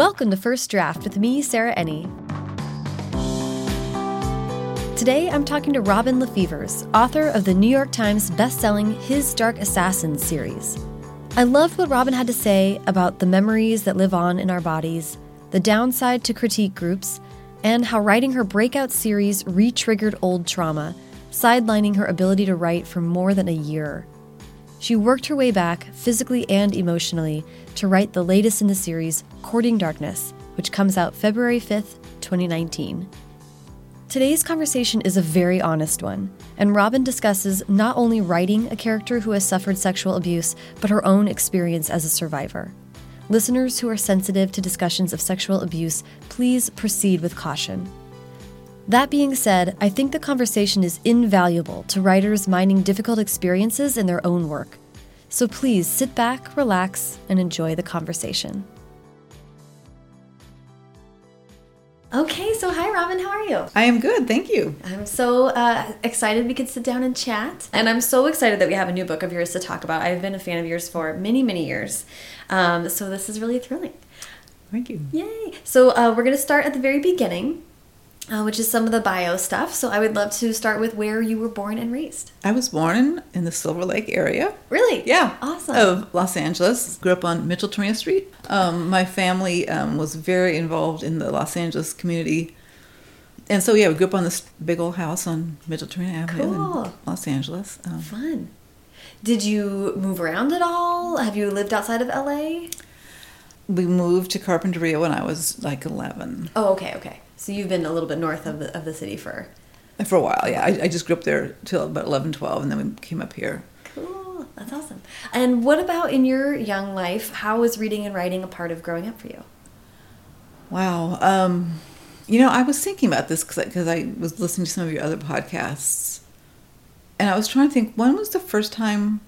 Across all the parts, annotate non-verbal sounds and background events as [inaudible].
Welcome to First Draft with me, Sarah Enni. Today I'm talking to Robin LaFevers, author of the New York Times bestselling His Dark Assassins series. I loved what Robin had to say about the memories that live on in our bodies, the downside to critique groups, and how writing her breakout series re triggered old trauma, sidelining her ability to write for more than a year. She worked her way back, physically and emotionally, to write the latest in the series, Courting Darkness, which comes out February 5th, 2019. Today's conversation is a very honest one, and Robin discusses not only writing a character who has suffered sexual abuse, but her own experience as a survivor. Listeners who are sensitive to discussions of sexual abuse, please proceed with caution. That being said, I think the conversation is invaluable to writers mining difficult experiences in their own work. So please sit back, relax, and enjoy the conversation. Okay, so hi Robin, how are you? I am good, thank you. I'm so uh, excited we could sit down and chat. And I'm so excited that we have a new book of yours to talk about. I've been a fan of yours for many, many years. Um, so this is really thrilling. Thank you. Yay! So uh, we're going to start at the very beginning uh, which is some of the bio stuff. So I would love to start with where you were born and raised. I was born in the Silver Lake area. Really? Yeah. Awesome. Of Los Angeles. Grew up on Micheltorena Street. Um, my family um, was very involved in the Los Angeles community. And so, yeah, we grew up on this big old house on Micheltorena Avenue cool. in Los Angeles. Um, Fun. Did you move around at all? Have you lived outside of LA? We moved to Carpinteria when I was like 11. Oh, okay, okay. So you've been a little bit north of the, of the city for... For a while, yeah. I, I just grew up there till about 11, 12, and then we came up here. Cool. That's awesome. And what about in your young life? How was reading and writing a part of growing up for you? Wow. Um, you know, I was thinking about this because I, I was listening to some of your other podcasts, and I was trying to think when was the first time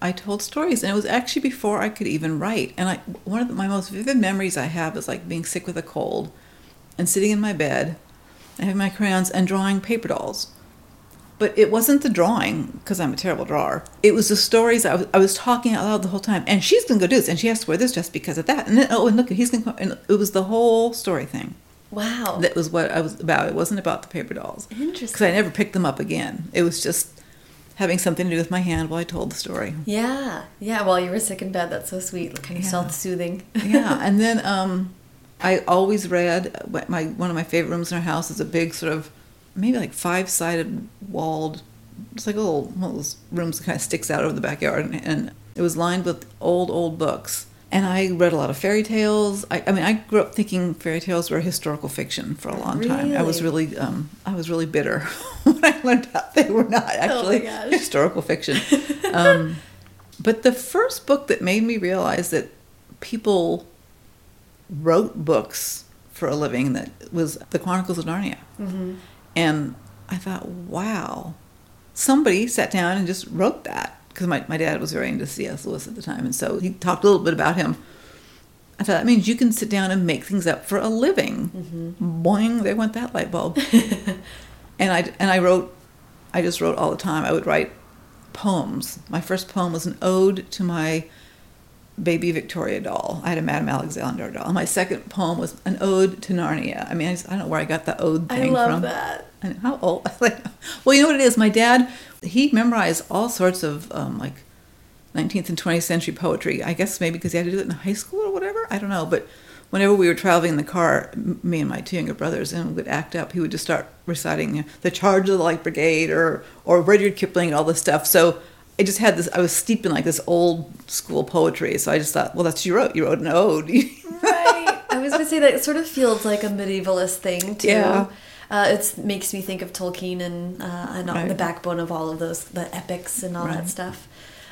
I told stories, and it was actually before I could even write. And I, one of the, my most vivid memories I have is like being sick with a cold, and sitting in my bed and having my crayons and drawing paper dolls. But it wasn't the drawing, because I'm a terrible drawer. It was the stories I was, I was talking out loud the whole time. And she's going to go do this, and she has to wear this just because of that. And then, oh, and look, he's going to And it was the whole story thing. Wow. That was what I was about. It wasn't about the paper dolls. Interesting. Because I never picked them up again. It was just having something to do with my hand while I told the story. Yeah. Yeah, while you were sick in bed. That's so sweet. Kind of yeah. self-soothing. yeah. [laughs] And then um, I always read. My one of my favorite rooms in our house is a big sort of maybe like five sided walled. It's like a little one of those rooms that kind of sticks out over the backyard, and, and it was lined with old old books. And I read a lot of fairy tales. I, I mean, I grew up thinking fairy tales were historical fiction for a long really? time. I was really, um, I was really bitter [laughs] when I learned out they were not oh actually oh historical fiction. [laughs] um, but the first book that made me realize that people wrote books for a living that was the Chronicles of Narnia. Mm-hmm. And I thought, wow, somebody sat down and just wrote that. Because my, my dad was very into C.S. Lewis at the time. And so he talked a little bit about him. I thought that means you can sit down and make things up for a living. Mm-hmm. Boing, there went that light bulb. [laughs] and I and I wrote, I just wrote all the time. I would write poems. My first poem was an ode to my baby Victoria doll. I had a Madame Alexander doll. My second poem was an ode to Narnia. I mean, I, just, I don't know where I got the ode thing from. I love from. that. And how old? [laughs] well, you know what it is. My dad, he memorized all sorts of um, like 19th and 20th century poetry. I guess maybe because he had to do it in high school or whatever. I don't know. But whenever we were traveling in the car, me and my two younger brothers, and would act up, he would just start reciting you know, "The Charge of the Light Brigade" or or Rudyard Kipling and all this stuff. So I just had this. I was steeped in like this old school poetry, so I just thought, well, that's you wrote. You wrote an ode. [laughs] right. I was gonna say that it sort of feels like a medievalist thing too. Yeah. Uh, it makes me think of Tolkien and uh, and right. the backbone of all of those the epics and all right. that stuff,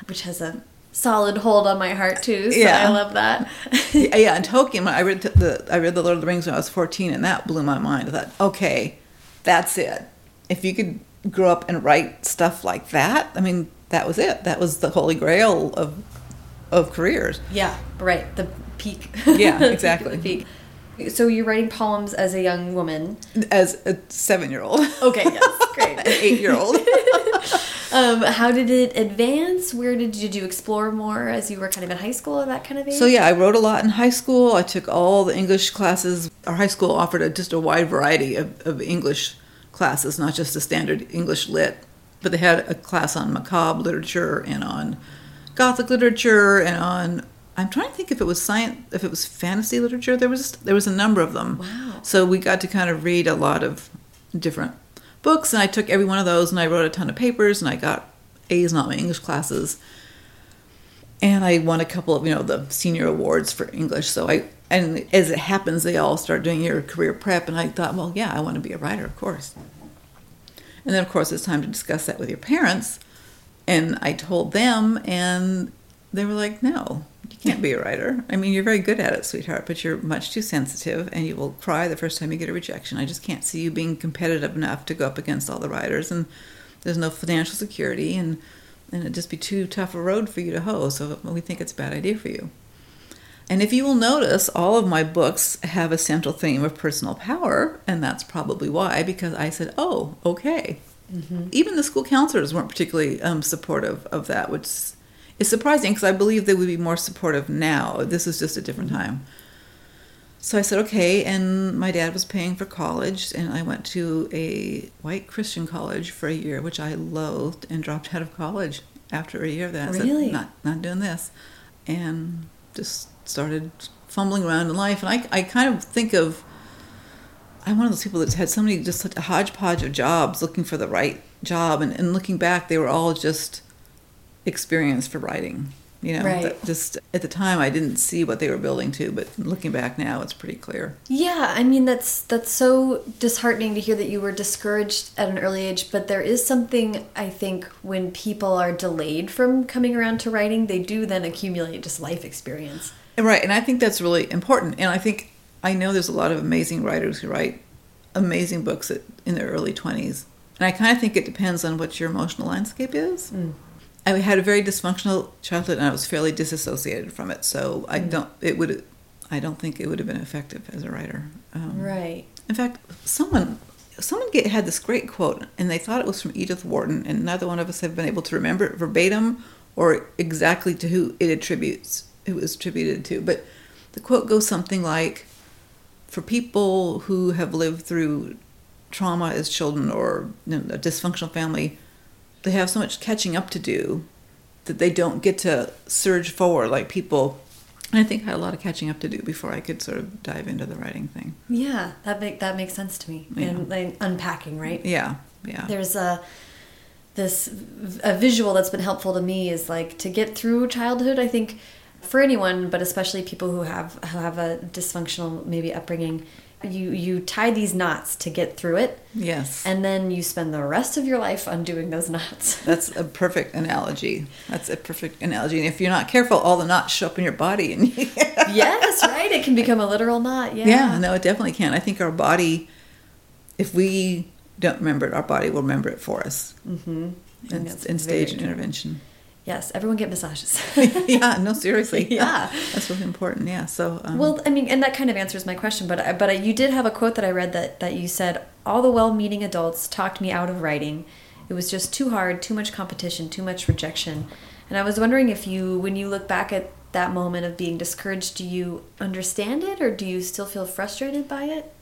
which has a solid hold on my heart too. So yeah. I love that. yeah, [laughs] yeah, and Tolkien. I read the I read the Lord of the Rings when I was fourteen, and that blew my mind. I thought, okay, that's it. If you could grow up and write stuff like that, I mean, that was it. That was the holy grail of of careers. Yeah, right. The peak. Yeah, [laughs] exactly. the peak. So you're writing poems as a young woman. As a seven-year-old. [laughs] Okay, yes, great. [laughs] An eight-year-old. um, how did it advance? Where did, did you explore more as you were kind of in high school or that kind of age? So yeah, I wrote a lot in high school. I took all the English classes. Our high school offered a, just a wide variety of, of English classes, not just a standard English lit, but they had a class on macabre literature and on Gothic literature and on I'm trying to think if it was science, if it was fantasy literature. There was there was a number of them. Wow! So we got to kind of read a lot of different books, and I took every one of those, and I wrote a ton of papers, and I got A's in all my English classes, and I won a couple of you know the senior awards for English. So I and as it happens, they all start doing your career prep, and I thought, well, yeah, I want to be a writer, of course. And then of course it's time to discuss that with your parents, and I told them, and they were like, no, you can't be a writer. I mean, you're very good at it, sweetheart, but you're much too sensitive and you will cry the first time you get a rejection. I just can't see you being competitive enough to go up against all the writers. And there's no financial security and, and it'd just be too tough a road for you to hoe. So we think it's a bad idea for you. And if you will notice, all of my books have a central theme of personal power, and that's probably why, because I said, oh, okay. Mm-hmm. Even the school counselors weren't particularly um, supportive of that, which is surprising because I believe they would be more supportive now. This is just a different time. So I said, okay. And my dad was paying for college, and I went to a white Christian college for a year, which I loathed, and dropped out of college after a year of that. Really? Said, not, not doing this. And just started fumbling around in life. And I, I kind of think of, I'm one of those people that's had so many, just such a hodgepodge of jobs looking for the right job. And, and looking back, they were all just experience for writing. You know, right. just at the time I didn't see what they were building to, but looking back now, it's pretty clear. Yeah, I mean that's that's so disheartening to hear that you were discouraged at an early age. But there is something I think when people are delayed from coming around to writing, they do then accumulate just life experience. Right, and I think that's really important. And I think I know there's a lot of amazing writers who write amazing books at, in their early twenties, and I kind of think it depends on what your emotional landscape is. Mm. I had a very dysfunctional childhood, and I was fairly disassociated from it. So I mm. don't. It would. I don't think it would have been effective as a writer. Um, right. In fact, someone someone get, had this great quote, and they thought it was from Edith Wharton, and neither one of us have been able to remember it verbatim or exactly to who it attributes. It was attributed to, but the quote goes something like, "For people who have lived through trauma as children or you know, a dysfunctional family." they have so much catching up to do that they don't get to surge forward like people I think I had a lot of catching up to do before I could sort of dive into the writing thing. Yeah, that make that makes sense to me. Yeah. And like, unpacking, right? Yeah, yeah. There's a this a visual that's been helpful to me is like to get through childhood. I think for anyone, but especially people who have who have a dysfunctional maybe upbringing, you you tie these knots to get through it. Yes. And then you spend the rest of your life undoing those [laughs] knots. That's a perfect analogy. That's a perfect analogy. And if you're not careful all the knots show up in your body and [laughs] yes right. It can become a literal knot. Yeah. Yeah no it definitely can. I think our body if we don't remember it our body will remember it for us. Mm-hmm. and, and stage an intervention Yes, everyone get massages. [laughs] yeah, no, seriously. [laughs] Yeah, [laughs] that's really important. Yeah. So. Um, well, I mean, and that kind of answers my question, but but you did have a quote that I read that that you said all the well-meaning adults talked me out of writing. It was just too hard, too much competition, too much rejection, and I was wondering if you, when you look back at that moment of being discouraged, do you understand it, or do you still feel frustrated by it?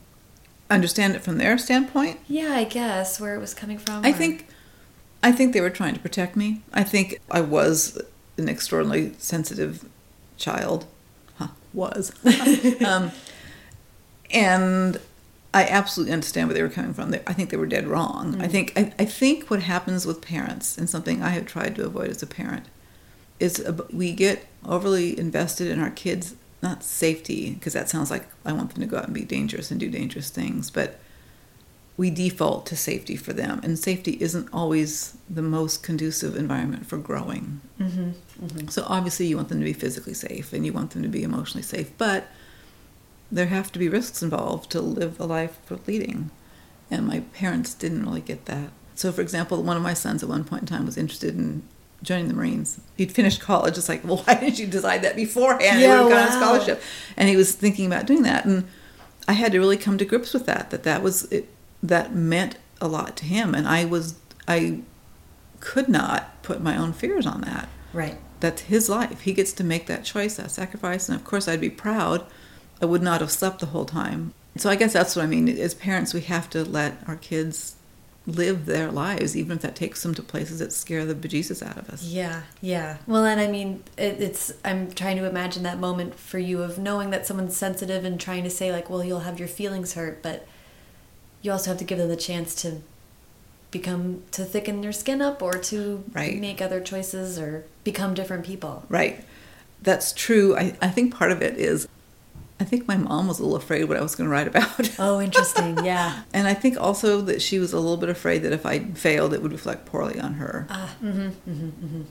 Understand it from their standpoint. Yeah, I guess where it was coming from. I or... think I think they were trying to protect me. I think I was an extraordinarily sensitive child. Huh, was. [laughs] um, and I absolutely understand where they were coming from. I think they were dead wrong. Mm. I think I, I, think what happens with parents, and something I have tried to avoid as a parent, is we get overly invested in our kids' not safety because that sounds like I want them to go out and be dangerous and do dangerous things, but we default to safety for them, and safety isn't always the most conducive environment for growing. Mm-hmm. Mm-hmm. So obviously, you want them to be physically safe and you want them to be emotionally safe, but there have to be risks involved to live a life for leading. And my parents didn't really get that. So, for example, one of my sons at one point in time was interested in joining the Marines. He'd finished college. It's like, well, [laughs] why didn't you decide that beforehand? Yeah, wow. a scholarship. And he was thinking about doing that. And I had to really come to grips with that, that that was, it, that meant a lot to him and i was i could not put my own fears on that. Right. That's his life. He gets to make that choice, that sacrifice. And of course, I'd be proud. I would not have slept the whole time. So I guess that's what I mean. As parents, we have to let our kids live their lives, even if that takes them to places that scare the bejesus out of us. Yeah, yeah. Well, and I mean, it, it's, I'm trying to imagine that moment for you of knowing that someone's sensitive and trying to say, like, well, you'll have your feelings hurt, but you also have to give them the chance to become, to thicken their skin up or to right. make other choices or become different people. Right. That's true. I, I think part of it is I think my mom was a little afraid what I was going to write about. [laughs] Oh, interesting. Yeah. [laughs] and I think also that she was a little bit afraid that if I failed, it would reflect poorly on her. Uh, mm-hmm, mm-hmm, mm-hmm.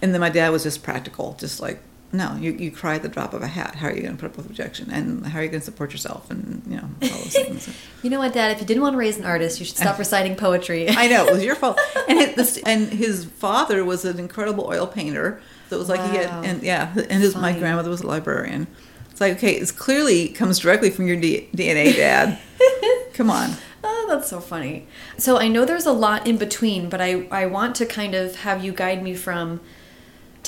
And then my dad was just practical, just like, no, you, you cry at the drop of a hat. How are you going to put up with rejection? And how are you going to support yourself? And, you know, all those [laughs] things. you know what, Dad? If you didn't want to raise an artist, you should stop [laughs] reciting poetry. I know. It was your fault. [laughs] And, it, this, and his father was an incredible oil painter. So it was like wow. he had, and yeah, and his, my grandmother was a librarian. It's like, okay, it clearly comes directly from your D- DNA, Dad. Come on. Oh, that's so funny. So I know there's a lot in between, but I, I want to kind of have you guide me from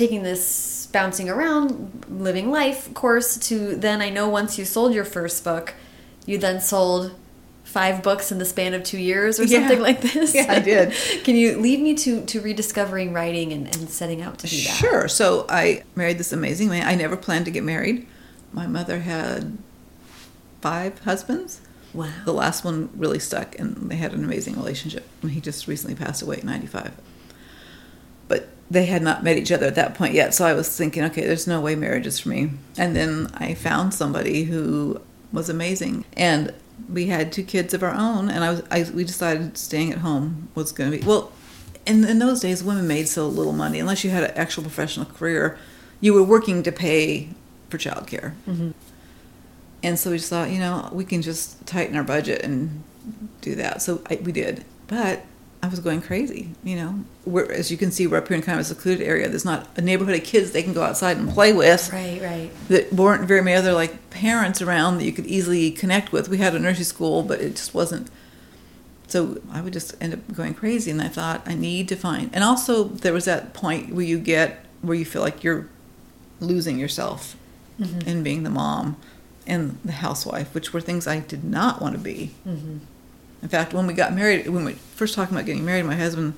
taking this bouncing around, living life course to then I know once you sold your first book, you then sold five books in the span of two years or something yeah. like this. Yeah, I did. [laughs] Can you lead me to, to rediscovering writing and, and setting out to do that? Sure. So I married this amazing man. I never planned to get married my mother had five husbands. Wow. The last one really stuck, and they had an amazing relationship. He just recently passed away at 95. But they had not met each other at that point yet, so I was thinking, okay, there's no way marriage is for me. And then I found somebody who was amazing, and we had two kids of our own, and I was, I, we decided staying at home was going to be well. In, in those days, women made so little money unless you had an actual professional career. You were working to pay for childcare. Mm-hmm. And so we just thought, you know, we can just tighten our budget and do that. So I, we did. But I was going crazy, you know. We're, as you can see, we're up here in kind of a secluded area. There's not a neighborhood of kids they can go outside and play with. Right, right. That weren't very many other like parents around that you could easily connect with. We had a nursery school, but it just wasn't. So I would just end up going crazy, and I thought I need to find. And also, there was that point where you get where you feel like you're losing yourself mm-hmm. and being the mom and the housewife, which were things I did not want to be. Mm-hmm. In fact, when we got married, when we first talking about getting married, my husband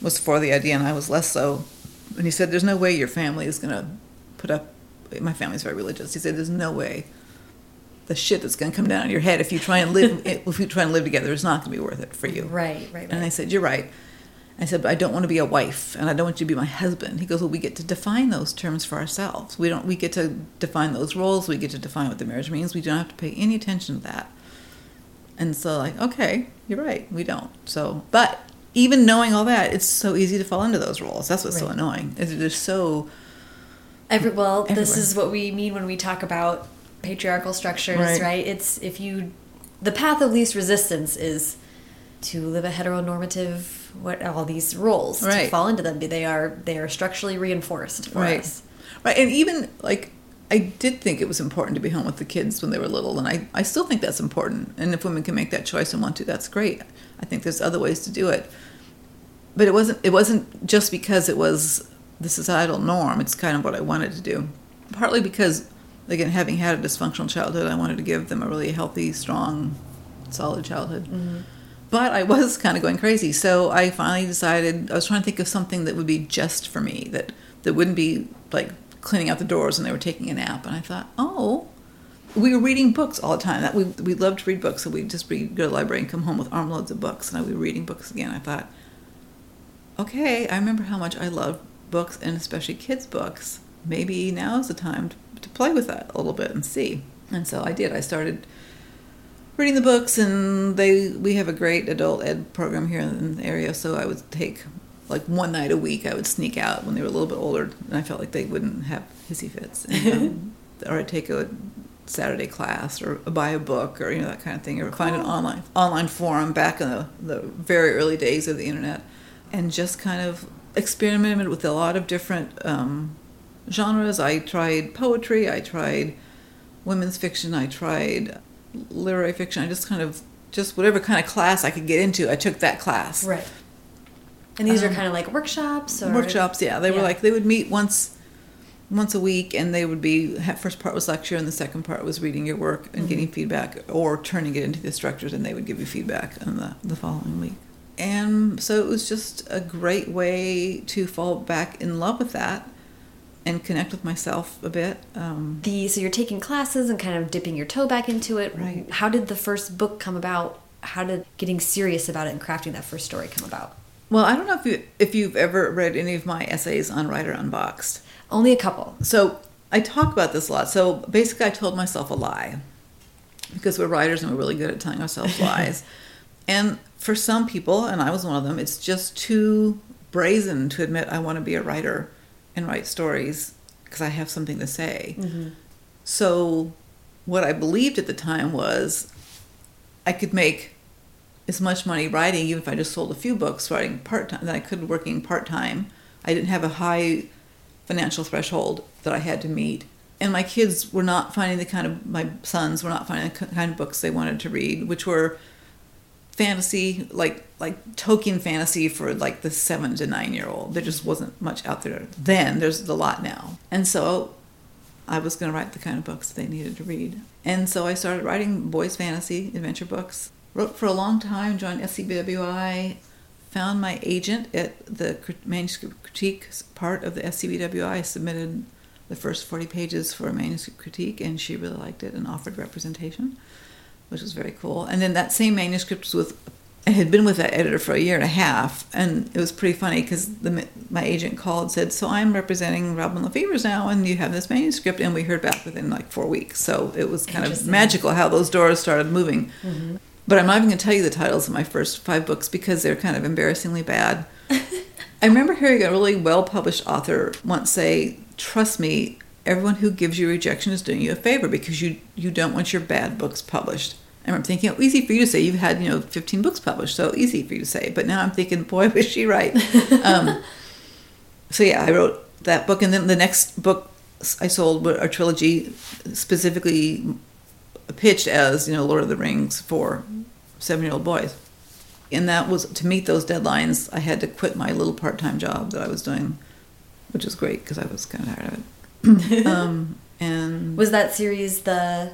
was for the idea, and I was less so. And he said, "There's no way your family is going to put up." My family's very religious. He said, "There's no way the shit that's going to come down on your head if you try and live [laughs] if you try and live together is not going to be worth it for you." Right, right, right. And I said, "You're right." I said, but I don't want to be a wife and I don't want you to be my husband. He goes, well, we get to define those terms for ourselves. We don't. We get to define those roles. We get to define what the marriage means. We don't have to pay any attention to that. And so, like, okay, you're right. We don't. So, but even knowing all that, it's so easy to fall into those roles. That's what's right. so annoying. It's just so. Every well, everywhere. this is what we mean when we talk about patriarchal structures, right. right? It's if you, the path of least resistance is to live a heteronormative what all these roles right. to fall into them. They are they are structurally reinforced for right. us. Right, and even like I did think it was important to be home with the kids when they were little, and I, I still think that's important. And if women can make that choice and want to, that's great. I think there's other ways to do it. But it wasn't it wasn't just because it was the societal norm. It's kind of what I wanted to do. Partly because again, having had a dysfunctional childhood, I wanted to give them a really healthy, strong, solid childhood. Mm-hmm but I was kind of going crazy. So I finally decided I was trying to think of something that would be just for me that that wouldn't be like cleaning out the doors and they were taking a nap. And I thought, oh, we were reading books all the time. That we we loved to read books, so we'd just read, go to the library and come home with armloads of books. And I would be reading books again. I thought, okay, I remember how much I loved books and especially kids' books. Maybe now is the time to, to play with that a little bit and see. And so I did. I started reading the books, and they we have a great adult ed program here in the area. So I would take like one night a week. I would sneak out when they were a little bit older, and I felt like they wouldn't have hissy fits, and, um, [laughs] or I'd take a Saturday class or buy a book or you know that kind of thing, or cool. find an online online forum back in the, the very early days of the internet, and just kind of experimented with a lot of different um, genres. I tried poetry. I tried women's fiction. I tried literary fiction. I just kind of just whatever kind of class I could get into, I took that class. Right. And these um, are kind of like workshops or workshops. Yeah, they yeah. were like they would meet once once a week, and they would be first part was lecture, and the second part was reading your work and mm-hmm. getting feedback, or turning it into the instructors, and they would give you feedback in the the following week. And so it was just a great way to fall back in love with that and connect with myself a bit. Um, the so you're taking classes and kind of dipping your toe back into it. Right. How did the first book come about? How did getting serious about it and crafting that first story come about? Well, I don't know if you if you've ever read any of my essays on Writer Unboxed. Only a couple. So I talk about this a lot. So basically, I told myself a lie because we're writers and we're really good at telling ourselves [laughs] lies. and for some people, and I was one of them, it's just too brazen to admit I want to be a writer and write stories because I have something to say. Mm-hmm. So, what I believed at the time was I could make as much money writing, even if I just sold a few books writing part time, that I could working part time. I didn't have a high financial threshold that I had to meet. And my kids were not finding the kind of, my sons were not finding the kind of books they wanted to read, which were fantasy, like like Tolkien fantasy for like the seven to nine year old. There just wasn't much out there then. There's a lot now, and so I was going to write the kind of books they needed to read. And so I started writing boys' fantasy adventure books. Wrote for a long time, joined SCBWI, found my agent at the manuscript critique part of the SCBWI, submitted the first 40 pages for a manuscript critique, and she really liked it and offered representation which was very cool. And then that same manuscript was with I had been with that editor for a year and a half, and it was pretty funny because my agent called and said, "So I'm representing Robin LaFevers now, and you have this manuscript." And we heard back within like four weeks, so it was kind of magical how those doors started moving. Mm-hmm. But I'm not even going to tell you the titles of my first five books because they're kind of embarrassingly bad. [laughs] I remember hearing a really well published author once say, "Trust me, everyone who gives you rejection is doing you a favor because you you don't want your bad books published." I'm thinking, oh, easy for you to say. You've had, you know, 15 books published, so easy for you to say. But now I'm thinking, boy, [laughs] was she right. um, so yeah, I wrote that book, and then the next book I sold a trilogy specifically pitched as, you know, Lord of the Rings for seven-year-old boys. And that was to meet those deadlines. I had to quit my little part-time job that I was doing, which was great because I was kind of tired of it. [laughs] um, and was that series the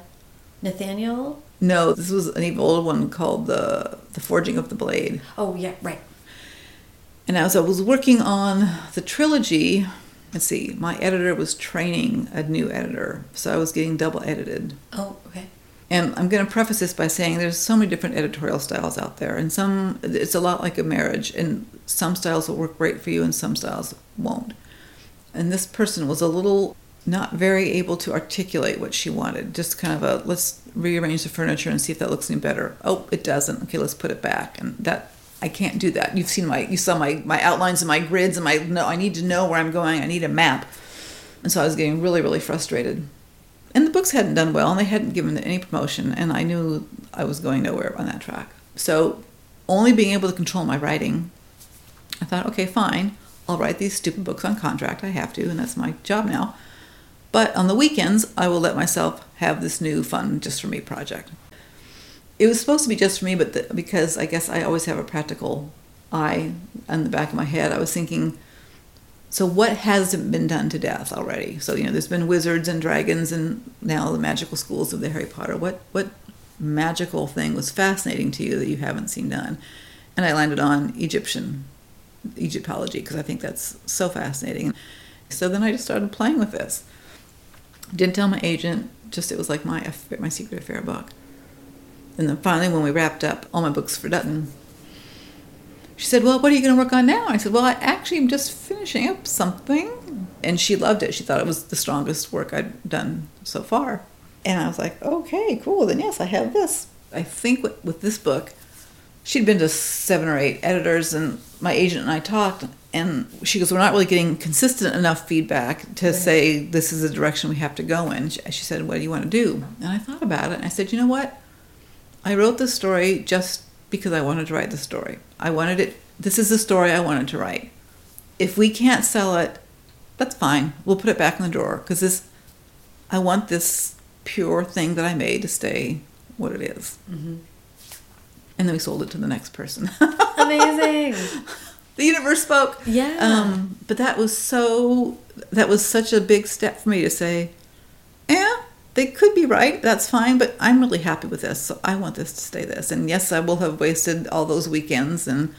Nathaniel no, this was an even older one called the the Forging of the Blade. Oh yeah, right. And as I was working on the trilogy, let's see, my editor was training a new editor, so I was getting double edited. Oh, okay. And I'm going to preface this by saying there's so many different editorial styles out there, and some it's a lot like a marriage, and some styles will work great for you, and some styles won't. And this person was a little not very able to articulate what she wanted. Just kind of a let's rearrange the furniture and see if that looks any better. Oh, it doesn't. Okay, let's put it back. And that I can't do that. You've seen my you saw my my outlines and my grids and my no. I need to know where I'm going. I need a map. And so I was getting really really frustrated. And the books hadn't done well, and they hadn't given any promotion, and I knew I was going nowhere on that track. So, only being able to control my writing, I thought, okay, fine. I'll write these stupid books on contract. I have to, and that's my job now. But on the weekends, I will let myself have this new fun just for me project. It was supposed to be just for me, but the, because I guess I always have a practical eye on the back of my head, I was thinking, so what hasn't been done to death already? So you know, there's been wizards and dragons, and now the magical schools of the Harry Potter. What what magical thing was fascinating to you that you haven't seen done? And I landed on Egyptian Egyptology because I think that's so fascinating. So then I just started playing with this. Didn't tell my agent. Just it was like my my secret affair book. And then finally, when we wrapped up all my books for Dutton, she said, "Well, what are you going to work on now?" I said, "Well, I actually am just finishing up something." And she loved it. She thought it was the strongest work I'd done so far. And I was like, "Okay, cool. Then yes, I have this." I think with, with this book, she'd been to seven or eight editors, and my agent and I talked, and she goes, "We're not really getting consistent enough feedback to right. say this is the direction we have to go in." She said, "What do you want to do?" And I thought about it, and I said, "You know what? I wrote this story just because I wanted to write the story. I wanted it. This is the story I wanted to write. If we can't sell it, that's fine. We'll put it back in the drawer because this. I want this pure thing that I made to stay what it is. Mm-hmm. And then we sold it to the next person. [laughs] Amazing. the universe spoke. Yeah. Um, but that was so. That was such a big step for me to say, yeah, they could be right. That's fine, but I'm really happy with this. So I want this to stay this. And yes, I will have wasted all those weekends, and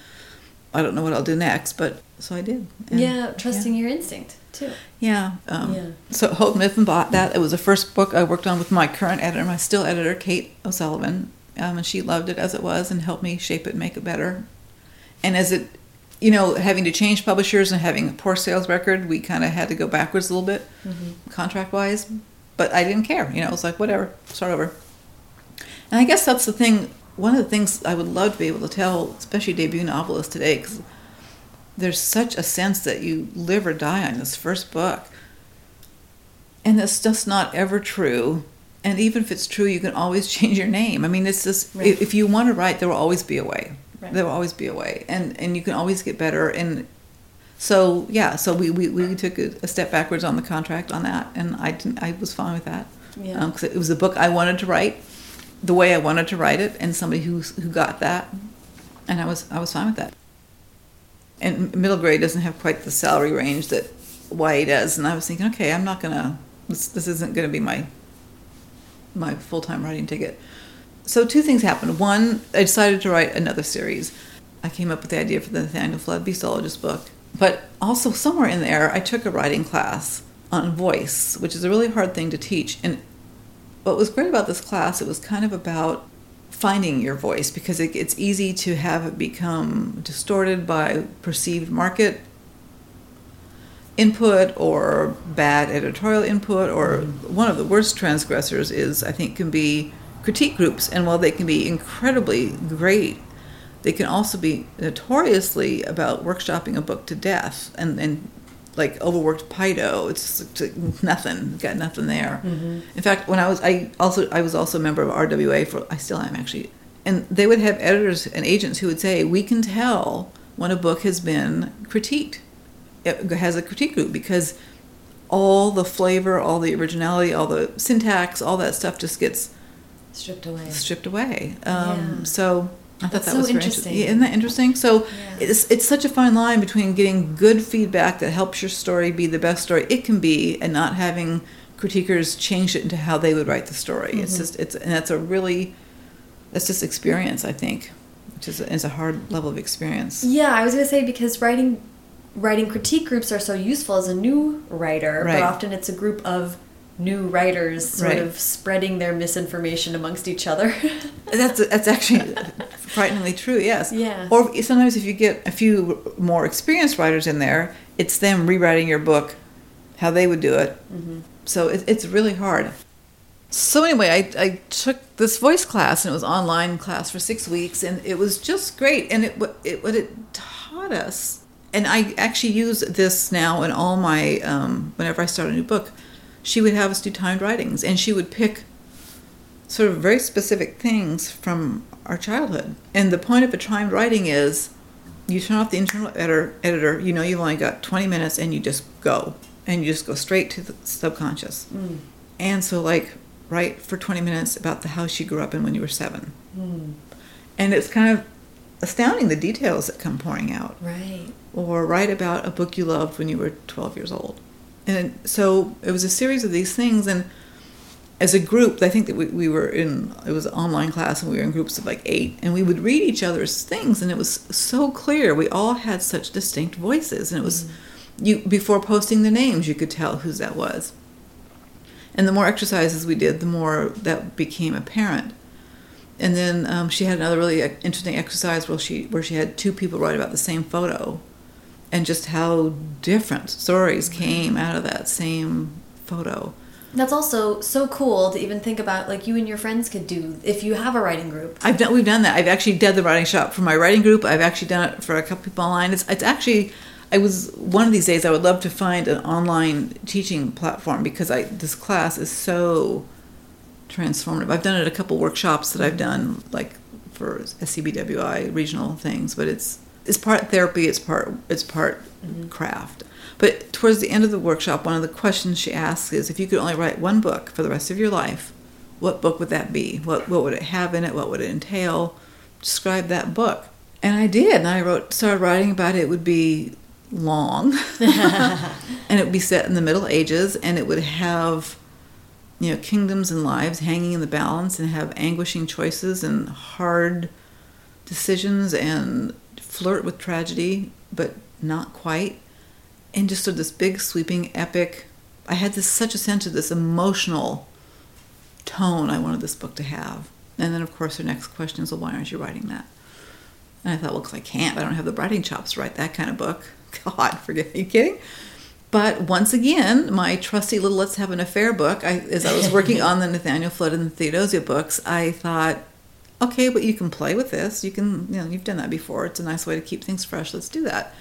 I don't know what I'll do next. But so I did. And, yeah, trusting yeah. your instinct too. Yeah. Um, yeah. So Houghton Mifflin bought that. It was the first book I worked on with my current editor, my still editor, Kate O'Sullivan, um, and she loved it as it was and helped me shape it, make it better. And as it, you know, having to change publishers and having a poor sales record, we kind of had to go backwards a little bit, mm-hmm. contract wise. But I didn't care. You know, it was like whatever, start over. And I guess that's the thing. One of the things I would love to be able to tell, especially debut novelists today, because there's such a sense that you live or die on this first book. And that's just not ever true. And even if it's true, you can always [laughs] change your name. I mean, it's just, right. if you want to write, there will always be a way. Right. There will always be a way. And, and you can always get better. And so, yeah, so we, we, we took a, a step backwards on the contract on that. And I, didn't, I was fine with that. Yeah. Because um, it was a book I wanted to write the way I wanted to write it and somebody who, who got that. And I was, I was fine with that and middle grade doesn't have quite the salary range that YA does. And I was thinking, okay, I'm not gonna. This, this isn't gonna be my my full time writing ticket. So two things happened. One, I decided to write another series. I came up with the idea for the Nathaniel Flood Beastologist book. But also somewhere in there, I took a writing class on voice, which is a really hard thing to teach. And what was great about this class, it was kind of about finding your voice because it, it's easy to have it become distorted by perceived market input or bad editorial input or one of the worst transgressors is i think can be critique groups and while they can be incredibly great they can also be notoriously about workshopping a book to death and, and like overworked Pido. It's, it's nothing. Got nothing there. Mm-hmm. In fact, when I was, I also, I was also a member of RWA for, I still am actually, and they would have editors and agents who would say, we can tell when a book has been critiqued. It has a critique group because all the flavor, all the originality, all the syntax, all that stuff just gets stripped away. Stripped away. Um, yeah. So I thought That's that was so interesting. interesting. Isn't that interesting? So yeah. it's it's such a fine line between getting good feedback that helps your story be the best story it can be, and not having critiquers change it into how they would write the story. Mm-hmm. It's just it's and that's a really that's just experience, I think, which is a, is a hard level of experience. Yeah, I was gonna say because writing writing critique groups are so useful as a new writer, right. but often it's a group of new writers sort right. of spreading their misinformation amongst each other. [laughs] that's that's actually frighteningly true. Yes. Yeah. Or sometimes if you get a few more experienced writers in there, it's them rewriting your book, how they would do it. Mm-hmm. So it, it's really hard. So anyway, I, I took this voice class and it was online class for six weeks and it was just great. And it it what it taught us, and I actually use this now in all my um, whenever I start a new book she would have us do timed writings and she would pick sort of very specific things from our childhood. And the point of a timed writing is you turn off the internal editor, editor you know you've only got 20 minutes and you just go and you just go straight to the subconscious. Mm. And so like write for 20 minutes about the house you grew up in when you were 7. Mm. And it's kind of astounding the details that come pouring out. Right. Or write about a book you loved when you were 12 years old and so it was a series of these things and as a group i think that we, we were in it was an online class and we were in groups of like eight and we would read each other's things and it was so clear. We all had such distinct voices and it was mm-hmm. you before posting the names you could tell whose that was. And the more exercises we did the more that became apparent. And then um, she had another really interesting exercise where she where she had two people write about the same photo and just how different stories mm-hmm. came out of that same photo. That's also so cool to even think about, like you and your friends could do if you have a writing group. I've done, we've done that. I've actually done the writing shop for my writing group. I've actually done it for a couple people online. It's, it's actually, I was one of these days. I would love to find an online teaching platform because I this class is so transformative. I've done it at a couple workshops that I've mm-hmm. done, like for SCBWI regional things, but it's it's part therapy, it's part it's part mm-hmm. craft. But towards the end of the workshop, one of the questions she asks is, if you could only write one book for the rest of your life, what book would that be? What what would it have in it? What would it entail? Describe that book. And I did. And I wrote, started writing about it. It would be long, [laughs] [laughs] and it would be set in the Middle Ages, and it would have, you know, kingdoms and lives hanging in the balance, and have anguishing choices and hard decisions, and flirt with tragedy, but not quite, and just sort of this big sweeping epic. I had this such a sense of this emotional tone I wanted this book to have. And then, of course, her next question is, well, why aren't you writing that? And I thought, well, because I can't. I don't have the writing chops to write that kind of book. [laughs] God, forget, are you kidding? But once again, my trusty little Let's Have an Affair book, I, as I was working [laughs] on the Nathaniel Flood and the Theodosia books, I thought, okay, but you can play with this. You can, you know, you've done that before. It's a nice way to keep things fresh. Let's do that.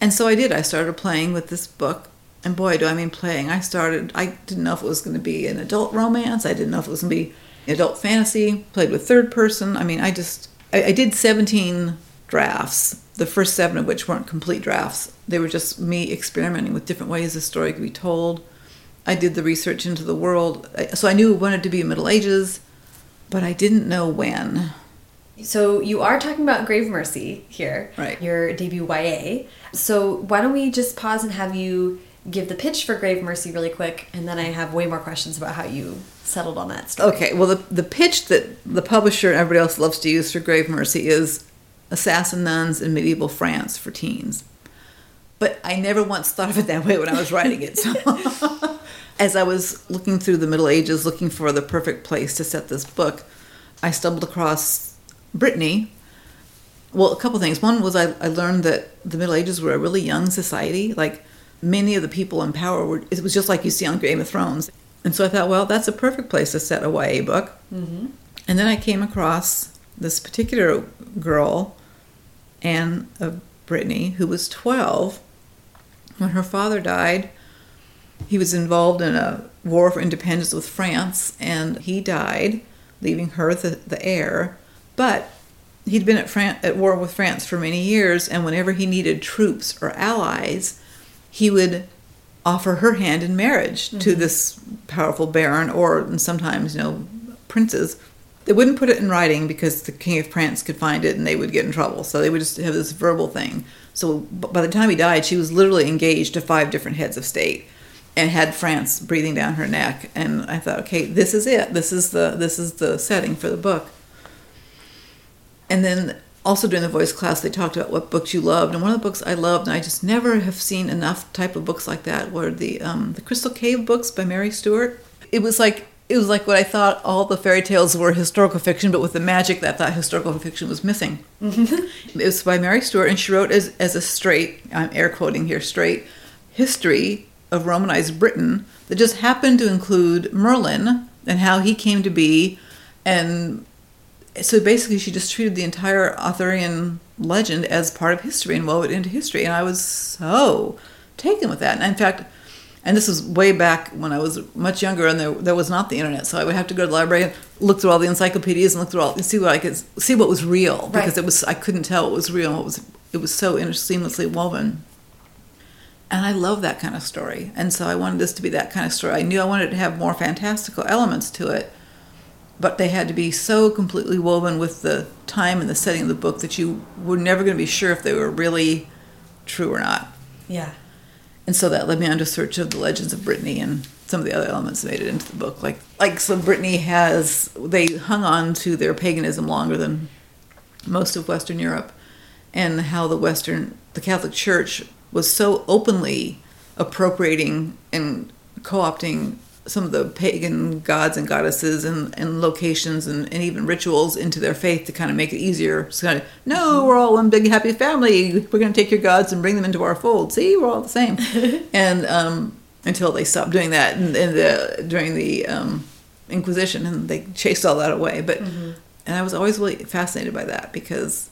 And so I did. I started playing with this book. And boy, do I mean playing. I started, I didn't know if it was going to be an adult romance. I didn't know if it was going to be adult fantasy. Played with third person. I mean, I just, I, I did 17 drafts, the first seven of which weren't complete drafts. They were just me experimenting with different ways the story could be told. I did the research into the world. So I knew it wanted to be Middle Ages, but I didn't know when. So you are talking about Grave Mercy here, right? Your debut YA. So why don't we just pause and have you give the pitch for Grave Mercy really quick, and then I have way more questions about how you settled on that story. Okay. Well, the the pitch that the publisher and everybody else loves to use for Grave Mercy is assassin nuns in medieval France for teens. But I never once thought of it that way when I was writing it. So [laughs] as I was looking through the Middle Ages, looking for the perfect place to set this book, I stumbled across Brittany. Well, a couple things. One was I, I learned that the Middle Ages were a really young society. Like many of the people in power were, it was just like you see on Game of Thrones. And so I thought, well, that's a perfect place to set a YA book. Mm-hmm. And then I came across this particular girl, Anne of Brittany, who was 12 when her father died. He was involved in a war for independence with France, and he died, leaving her the, the heir. But he'd been at, Fran- at war with France for many years, and whenever he needed troops or allies, he would offer her hand in marriage mm-hmm. to this powerful baron, or sometimes, you know, princes. They wouldn't put it in writing because the king of France could find it and they would get in trouble. So they would just have this verbal thing. So by the time he died, she was literally engaged to five different heads of state and had France breathing down her neck. And I thought, okay, this is it. This is the this is the setting for the book. And then also during the voice class, they talked about what books you loved, and one of the books I loved, and I just never have seen enough type of books like that, were the um, the Crystal Cave books by Mary Stewart. It was like it was like what I thought all the fairy tales were historical fiction, but with the magic that I thought historical fiction was missing. Mm-hmm. [laughs] It was by Mary Stewart, and she wrote as as a straight, I'm air quoting here, straight history of Romanized Britain that just happened to include Merlin and how he came to be and so basically she just treated the entire Arthurian legend as part of history and wove it into history. And I was so taken with that. And in fact, and this was way back when I was much younger and there, there was not the internet. So I would have to go to the library and look through all the encyclopedias and look through all and see what I could see what was real because right. it was I couldn't tell what was real. It was it was so inter- seamlessly woven. And I love that kind of story. And so I wanted this to be that kind of story. I knew I wanted to have more fantastical elements to it but they had to be so completely woven with the time and the setting of the book that you were never going to be sure if they were really true or not. Yeah. And so that led me on to search of the legends of Brittany and some of the other elements made it into the book. Like like so Brittany has they hung on to their paganism longer than most of Western Europe and how the Western the Catholic Church was so openly appropriating and co-opting some of the pagan gods and goddesses and, and locations and, and even rituals into their faith to kind of make it easier. So kind of, no, we're all one big happy family. We're going to take your gods and bring them into our fold. See, we're all the same. [laughs] and um, until they stopped doing that in, in the during the um, Inquisition, and they chased all that away. But mm-hmm. and I was always really fascinated by that because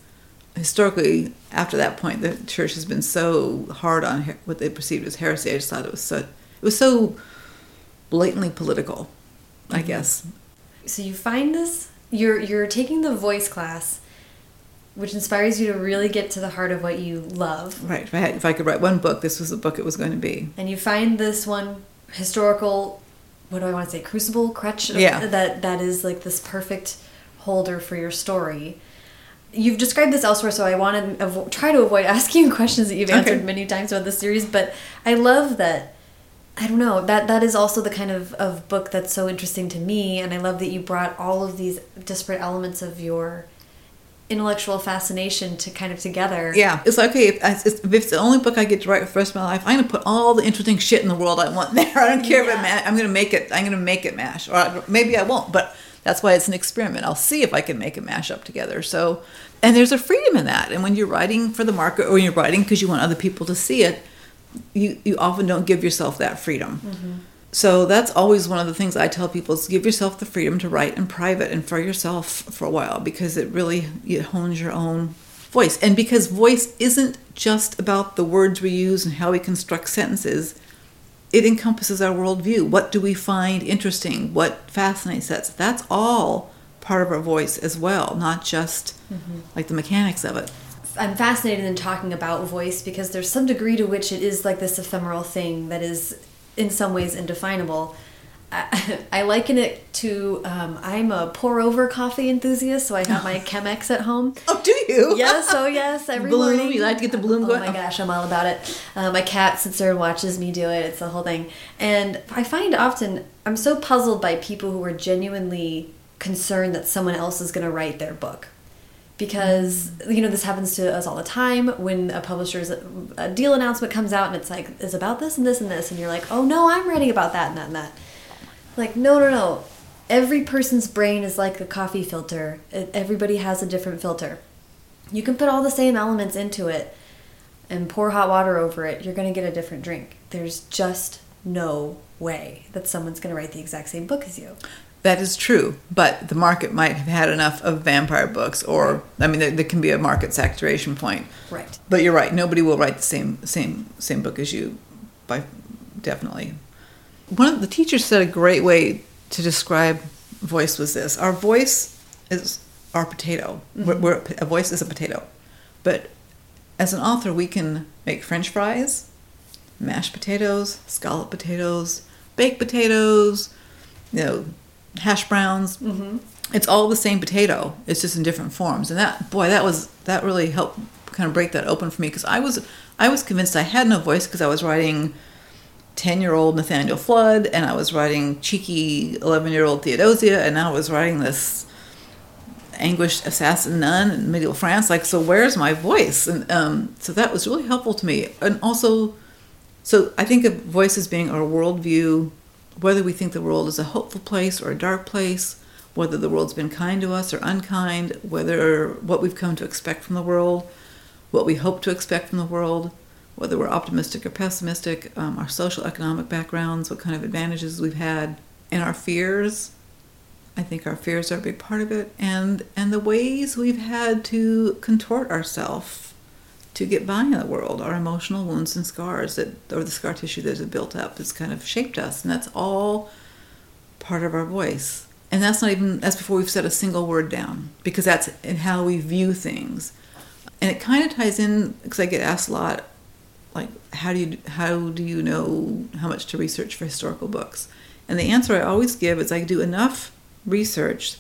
historically, after that point, the church has been so hard on what they perceived as heresy. I just thought it was so it was so blatantly political, I mm-hmm. guess. So you find this you're you're taking the voice class which inspires you to really get to the heart of what you love. Right. If I, had, if I could write one book, this was the book it was going to be. And you find this one historical, what do I want to say, crucible, crutch? Yeah. That, that is like this perfect holder for your story. You've described this elsewhere, so I want to try to avoid [laughs] asking questions that you've answered okay. many times about the series. But I love that. I don't know that that is also the kind of, of book that's so interesting to me, and I love that you brought all of these disparate elements of your intellectual fascination to kind of together. Yeah, it's like okay. If, if, it's the only book I get to write for the rest of my life, I'm gonna put all the interesting shit in the world I want [laughs] there. I don't care yeah. if it. Ma- I'm gonna make it. I'm gonna make it mash, or maybe I won't. But that's why it's an experiment. I'll see if I can make it mash up together. So, and there's a freedom in that. And when you're writing for the market, or when you're writing because you want other people to see it, you you often don't give yourself that freedom. Mm-hmm. So that's always one of the things I tell people is give yourself the freedom to write in private and for yourself for a while because it really it hones your own voice. And because voice isn't just about the words we use and how we construct sentences, it encompasses our worldview. What do we find interesting? What fascinates us? That's all part of our voice as well, not just mm-hmm. like the mechanics of it. I'm fascinated in talking about voice because there's some degree to which it is like this ephemeral thing that is in some ways indefinable. I, [laughs] I liken it to um, I'm a pour over coffee enthusiast, so I have my [laughs] Chemex at home. Oh, do you? [laughs] Yes, oh yes, every bloom. morning. You like to get the bloom oh going? Oh my gosh, I'm all about it. Uh, my cat sits there and watches me do it. It's the whole thing. And I find often I'm so puzzled by people who are genuinely concerned that someone else is going to write their book. Because you know this happens to us all the time when a publisher's a deal announcement comes out and it's like it's about this and this and this and you're like oh no i'm writing about that and that and that. Like no no no. Every person's brain is like a coffee filter. Everybody has a different filter. You can put all the same elements into it and pour hot water over it you're going to get a different drink. There's just no way that someone's going to write the exact same book as you that is true, but the market might have had enough of vampire books, or. I mean, there, there, can be a market saturation point. Right. But you're right. Nobody will write the same same same book as you, by definitely. One of the teachers said a great way to describe voice was this: our voice is our potato. Mm-hmm. We're, we're, a voice is a potato, but as an author, we can make French fries, mashed potatoes, scalloped potatoes, baked potatoes, you know hash browns. Mm-hmm. It's all the same potato. It's just in different forms. And that boy, that was that really helped kind of break that open for me because I was I was convinced I had no voice because I was writing 10 year old Nathaniel Flood and I was writing cheeky 11 year old Theodosia and now I was writing this anguished assassin nun in medieval France. Like, so where's my voice? And um, so that was really helpful to me. And also, so I think of voice as being our worldview whether we think the world is a hopeful place or a dark place, whether the world's been kind to us or unkind, whether what we've come to expect from the world, what we hope to expect from the world, whether we're optimistic or pessimistic, um, our social economic backgrounds, what kind of advantages we've had, and our fears. I think our fears are a big part of it, and and the ways we've had to contort ourselves to get by in the world, our emotional wounds and scars that, or the scar tissue that has built up, that's kind of shaped us, and that's all part of our voice. And that's not even that's before we've said a single word down, because that's in how we view things. And it kind of ties in because I get asked a lot, like how do you how do you know how much to research for historical books? And the answer I always give is I do enough research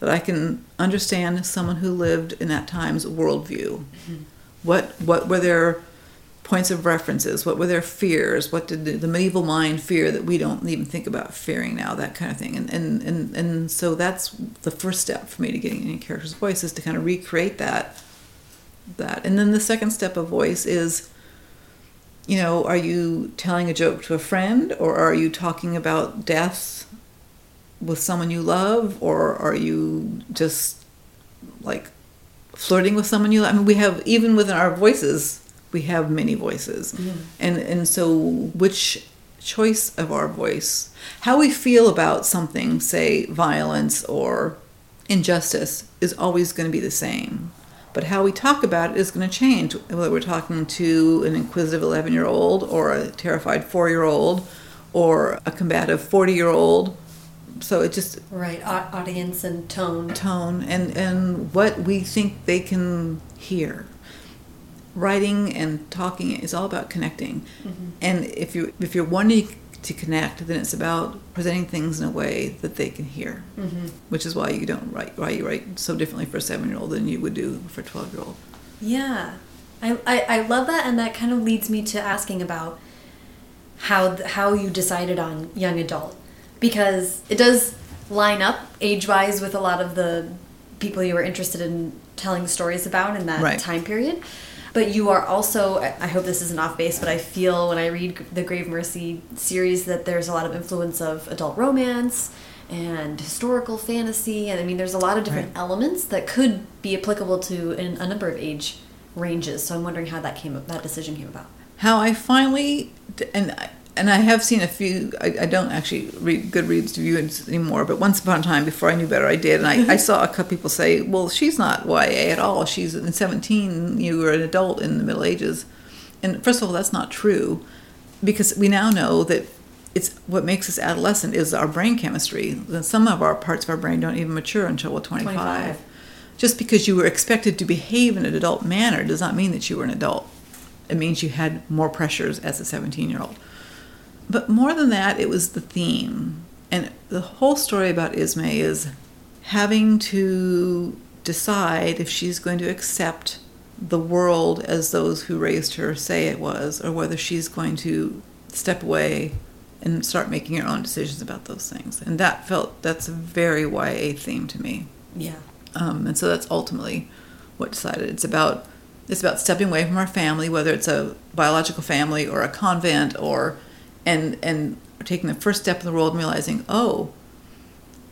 that I can understand someone who lived in that time's worldview. Mm-hmm what what were their points of references? What were their fears? What did the, the, medieval mind fear that we don't even think about fearing now? That kind of thing. And and and and so that's the first step for me to getting any character's voice is to kind of recreate that. That and then the second step of voice is. You know, are you telling a joke to a friend, or are you talking about death with someone you love, or are you just like flirting with someone you love. I mean we have even within our voices we have many voices. Mm-hmm. And and so which choice of our voice, how we feel about something, say violence or injustice is always going to be the same. But how we talk about it is going to change whether we're talking to an inquisitive 11-year-old or a terrified 4-year-old or a combative 40-year-old so it just right audience and tone tone and and what we think they can hear writing and talking is all about connecting mm-hmm. and if you if you're wanting to connect, then it's about presenting things in a way that they can hear, mm-hmm. which is why you don't write why you write so differently for a seven year old than you would do for a twelve year old. Yeah, I, I I love that, and that kind of leads me to asking about how how you decided on young adult because it does line up age wise with a lot of the people you were interested in telling stories about in that right. time period. But you are also, I hope this isn't off base, but I feel when I read the Grave Mercy series that there's a lot of influence of adult romance and historical fantasy. And I mean, there's a lot of different right. elements that could be applicable to in a number of age ranges. So I'm wondering how that came, that decision came about. How I finally, and and I have seen a few. I, I don't actually read Goodreads reviews anymore, but once upon a time, before I knew better, I did. And I, I mm-hmm. saw a couple people say, "Well, she's not YA at all. She's in 17. You were an adult in the Middle Ages." And first of all, that's not true, because we now know that it's what makes us adolescent is our brain chemistry. Some of our parts of our brain don't even mature until we're 25. 25. Just because you were expected to behave in an adult manner does not mean that you were an adult. It means you had more pressures as a 17 year old. But more than that, it was the theme. And the whole story about Ismae is having to decide if she's going to accept the world as those who raised her say it was, or whether she's going to step away and start making her own decisions about those things. And that felt that's a very YA theme to me. Yeah. Um, and so that's ultimately what decided. It's about it's about stepping away from our family, whether it's a biological family or a convent or and and taking the first step in the world and realizing, oh,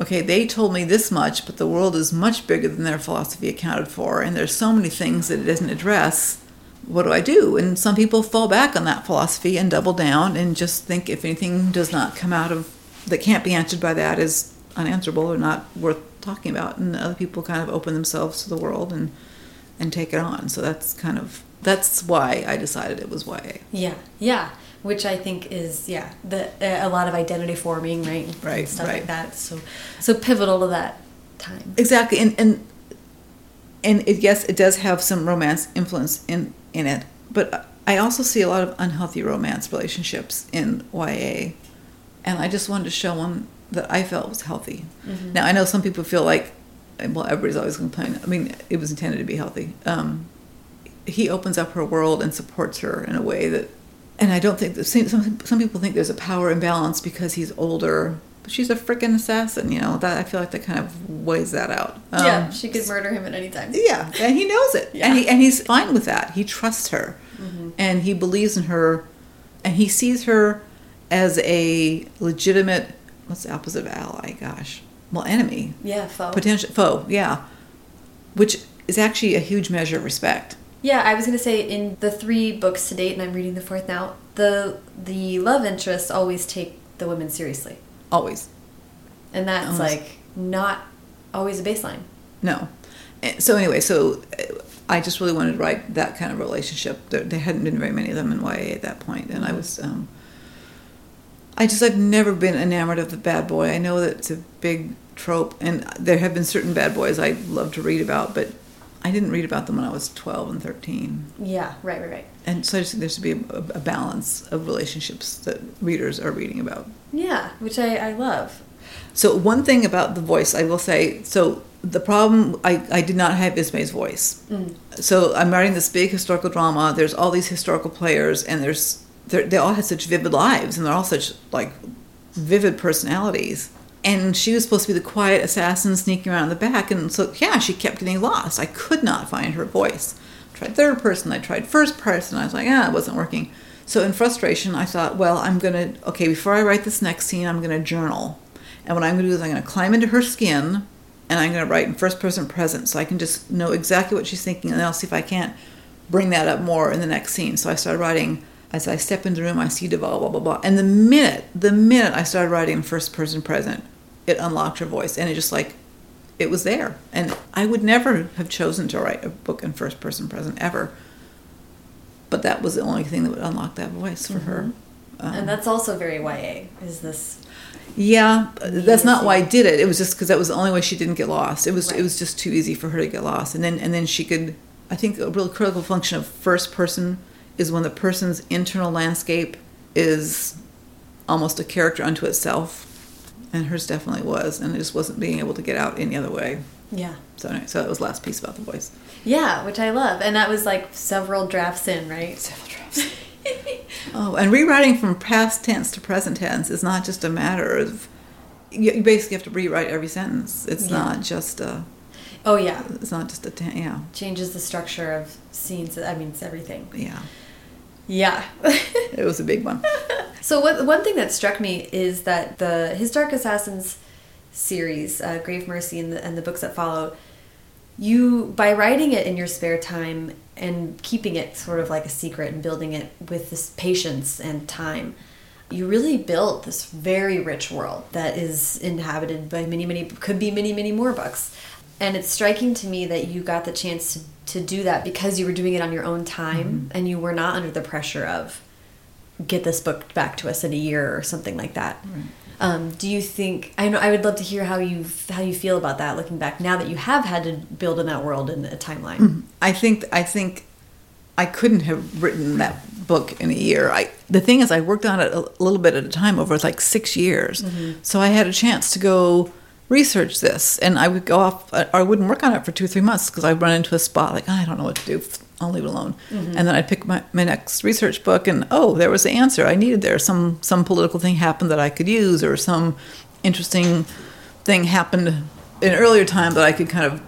okay, they told me this much, but the world is much bigger than their philosophy accounted for, and there's so many things that it doesn't address. What do I do? And some people fall back on that philosophy and double down and just think if anything does not come out of that can't be answered by that is unanswerable or not worth talking about. And other people kind of open themselves to the world and and take it on. So that's kind of that's why I decided it was YA. Yeah, yeah which I think is yeah the a lot of identity forming right? Right and stuff right. like that. So so pivotal to that time. Exactly. And and and it, yes it does have some romance influence in in it. But I also see a lot of unhealthy romance relationships in YA and I just wanted to show one that I felt was healthy. Mm-hmm. now I know some people feel like well everybody's always complaining. I mean it was intended to be healthy. Um, he opens up her world and supports her in a way that and I don't think that some some people think there's a power imbalance because he's older. But she's a freaking assassin, you know. That I feel like that kind of weighs that out. Um, yeah, she could murder him at any time. Yeah, and he knows it, [laughs] yeah. and he and he's fine with that. He trusts her, mm-hmm. and he believes in her, and he sees her as a legitimate. What's the opposite of ally? Gosh, well, enemy. Yeah, foe. Potential foe. Yeah, which is actually a huge measure of respect. Yeah, I was gonna say in the three books to date, and I'm reading the fourth now. The the love interests always take the women seriously. Always. And that's always. like not always a baseline. No. So anyway, so uh, I just really wanted to write that kind of relationship. There, there hadn't been very many of them in YA at that point, and I mm-hmm. was. Um, I just I've never been enamored of the bad boy. I know that it's a big trope, and there have been certain bad boys I love to read about, but I didn't read about them when I was 12 and 13. Yeah, right, right, right. And so I just think there should be a, a, balance of relationships that readers are reading about. Yeah, which I, I love. So one thing about the voice, I will say, so the problem, I, I did not have Ismae's voice. Mm. So I'm writing this big historical drama. There's all these historical players, and there's they all have such vivid lives, and they're all such like vivid personalities and she was supposed to be the quiet assassin sneaking around in the back. And so yeah she kept getting lost. I could not find her voice. I tried third person. I tried first person. I was like ah it wasn't working. So in frustration i thought well i'm going to okay before i write this next scene i'm going to journal. And what i'm going to do is i'm going to climb into her skin and i'm going to write in first person present so i can just know exactly what she's thinking and then i'll see if i can't bring that up more in the next scene. So i started writing as I step into the room, I see Duval, blah, blah, blah. And the minute, the minute I started writing first person present, it unlocked her voice and it just like it was there. And i would never have chosen to write a book in first person present ever but that was the only thing that would unlock that voice for mm-hmm. her um, and that's also very ya is this yeah that's not why i did it. It was just because that was the only way she didn't get lost. It was right. it was just too easy for her to get lost. And then and then she could i think a real critical function of first person is when the person's internal landscape is almost a character unto itself, and hers definitely was, and it just wasn't being able to get out any other way. Yeah. So anyway, so that was the last piece about the voice. Yeah, which I love, and that was like several drafts in, right? [laughs] Several drafts. oh, and rewriting from past tense to present tense is not just a matter of you basically have to rewrite every sentence. It's yeah. not just a. Oh yeah. It's not just a yeah. Changes the structure of scenes. I mean, it's everything. Yeah. Yeah. it was a big one. [laughs] So what, one thing that struck me is that the His Dark Assassins series, uh, Grave Mercy, and the, and the books that follow, you by writing it in your spare time and keeping it sort of like a secret and building it with this patience and time you really built this very rich world that is inhabited by many many could be many many more books and it's striking to me that you got the chance to, to do that because you were doing it on your own time mm -hmm. and you were not under the pressure of get this book back to us in a year or something like that right. um, do you think i know i would love to hear how you how you feel about that looking back now that you have had to build in that world in a timeline mm -hmm. i think i think i couldn't have written that book in a year. I the thing is, I worked on it a little bit at a time over like six years, mm-hmm. so I had a chance to go research this, and I would go off. Or I wouldn't work on it for two or three months because I'd run into a spot like oh, I don't know what to do. I'll leave it alone, mm-hmm. and then I'd pick my, my next research book, and oh, there was the answer I needed there. Some some political thing happened that I could use, or some interesting thing happened in earlier time that I could kind of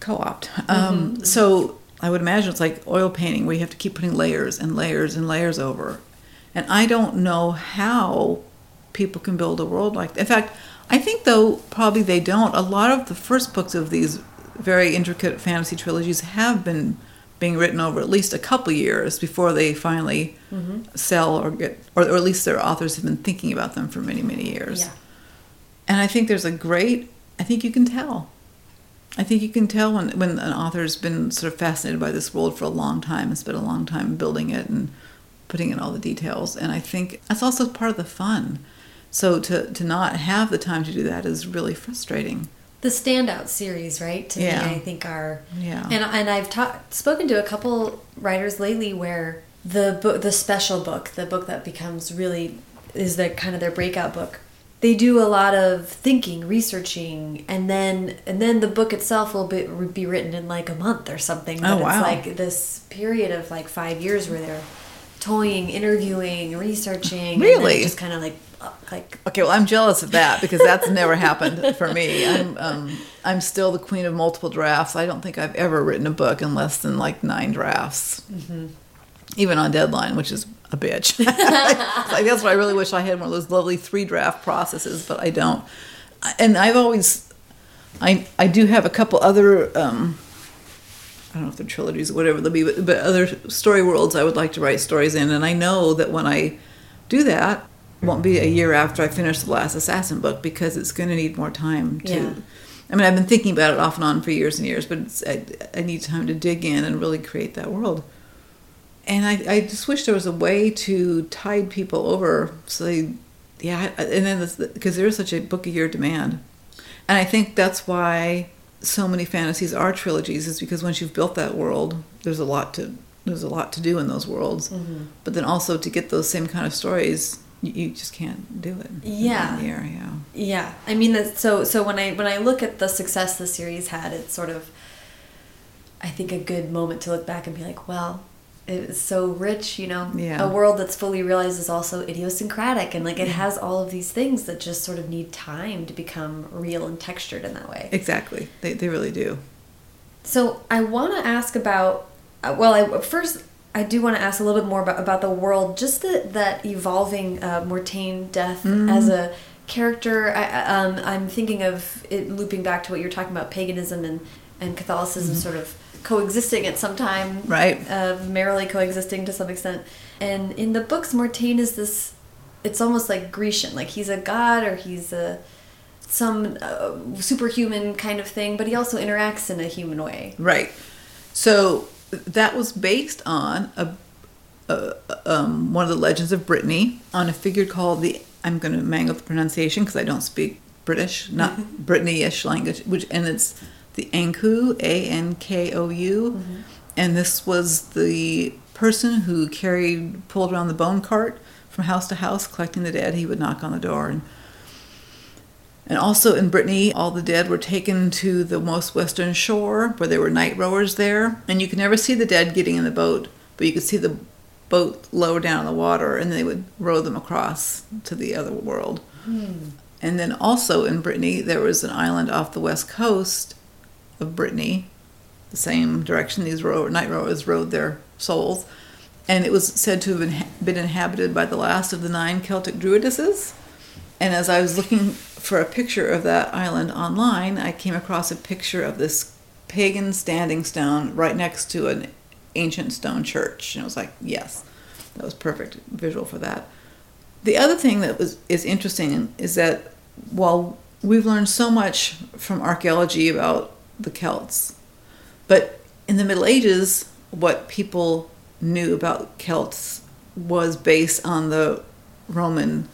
co-opt. Um, mm-hmm. So I would imagine it's like oil painting where you have to keep putting layers and layers and layers over. And I don't know how people can build a world like that. In fact, I think though probably they don't. A lot of the first books of these very intricate fantasy trilogies have been being written over at least a couple years before they finally mm-hmm. sell or get or, or, at least their authors have been thinking about them for many many years. Yeah. And I think there's a great I think you can tell I think you can tell when, when an author's been sort of fascinated by this world for a long time and spent a long time building it and putting in all the details. And I think that's also part of the fun. So to, to not have the time to do that is really frustrating. The standout series, right? To yeah. me, I think are yeah. And and I've talked spoken to a couple writers lately where the book, the special book, the book that becomes really is the kind of their breakout book they do a lot of thinking, researching, and then and then the book itself will be, be written in like a month or something. Oh, but oh, wow. it's like this period of like five years where they're toying, interviewing, researching. Really? just kind of like like okay well i'm jealous of that because that's never happened for me i'm um, i'm still the queen of multiple drafts i don't think i've ever written a book in less than like nine drafts mm -hmm. even on deadline which is a bitch. [laughs] like, that's what I really wish I had one of those lovely three draft processes, but I don't. And I've always, I I do have a couple other. Um, I don't know if they're trilogies or whatever they'll be, but, but other story worlds I would like to write stories in, and I know that when I do that, won't be a year after I finish the last Assassin book because it's going to need more time to. Yeah. I mean, I've been thinking about it off and on for years and years, but I, I need time to dig in and really create that world and I, I just wish there was a way to tide people over so they yeah and then because there is such a book a year demand and i think that's why so many fantasies are trilogies is because once you've built that world there's a lot to there's a lot to do in those worlds mm-hmm. but then also to get those same kind of stories you, just can't do it yeah year, yeah yeah i mean that so so when i when i look at the success the series had it's sort of i think a good moment to look back and be like well it's so rich, you know. Yeah. A world that's fully realized is also idiosyncratic and like it has all of these things that just sort of need time to become real and textured in that way. Exactly. They they really do. So, I want to ask about uh, well, I first I do want to ask a little bit more about about the world, just the, that evolving uh, Mortain death mm. as a character. I, um, I'm thinking of it looping back to what you're talking about paganism and and Catholicism mm. sort of coexisting at some time. Right. Uh, merrily coexisting to some extent. And in the books, Mortain is this, it's almost like Grecian. Like he's a god or he's a some uh, superhuman kind of thing, but he also interacts in a human way. Right. So that was based on a, a um, one of the legends of Brittany on a figure called the, I'm going to mangle the pronunciation because I don't speak British, not Brittany-ish language, which, and it's the Ankou, A N K O U, mm-hmm. and this was the person who carried, pulled around the bone cart from house to house collecting the dead. He would knock on the door and and also in Brittany, all the dead were taken to the most western shore where there were night rowers there. And you could never see the dead getting in the boat, but you could see the boat lower down in the water and they would row them across to the other world. Hmm. And then also in Brittany, there was an island off the west coast of Brittany, the same direction these row- night rowers rowed their souls. And it was said to have been, been inhabited by the last of the nine Celtic druidesses. And as I was looking for a picture of that island online, I came across a picture of this pagan standing stone right next to an ancient stone church. And I was like, yes, that was perfect visual for that. The other thing that was is interesting is that while we've learned so much from archaeology about the Celts, but in the Middle Ages, what people knew about Celts was based on the Roman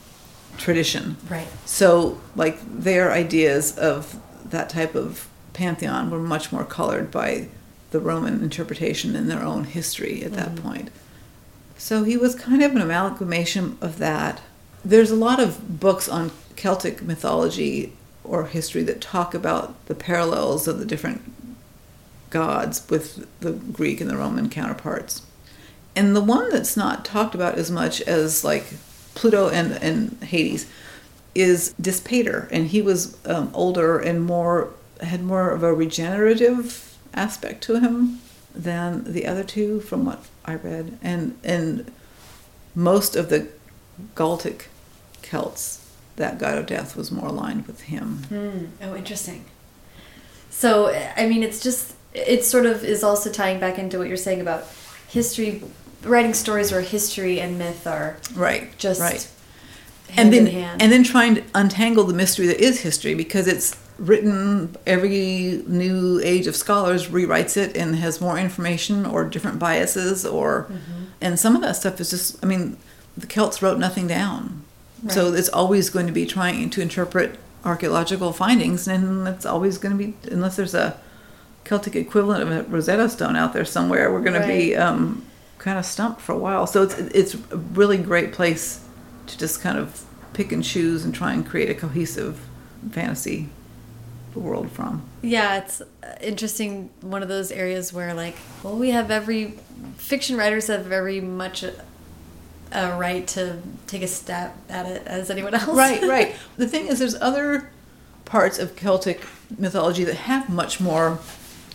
tradition. Right. So, like, their ideas of that type of pantheon were much more colored by the Roman interpretation and their own history at that mm-hmm. point. So, he was kind of an amalgamation of that. There's a lot of books on Celtic mythology or history that talk about the parallels of the different gods with the Greek and the Roman counterparts. And the one that's not talked about as much as like Pluto and, and Hades is Dispater, and he was um, older and more had more of a regenerative aspect to him than the other two, from what I read, and and most of the Gallic Celts, that god of death was more aligned with him. Mm. Oh, interesting. So, I mean, it's just it sort of is also tying back into what you're saying about history writing stories where history and myth are right just right and then and then trying to untangle the mystery that is history because it's written every new age of scholars rewrites it and has more information or different biases or mm-hmm. and some of that stuff is just i mean the celts wrote nothing down right. so it's always going to be trying to interpret archaeological findings and it's always going to be unless there's a celtic equivalent of a rosetta stone out there somewhere we're going right. to be um, kind of stumped for a while. So it's it's a really great place to just kind of pick and choose and try and create a cohesive fantasy world from. Yeah, it's interesting. One of those areas where like, well, we have every fiction writers have very much a, a right to take a stab at it as anyone else. Right, right. [laughs] the thing is, there's other parts of Celtic mythology that have much more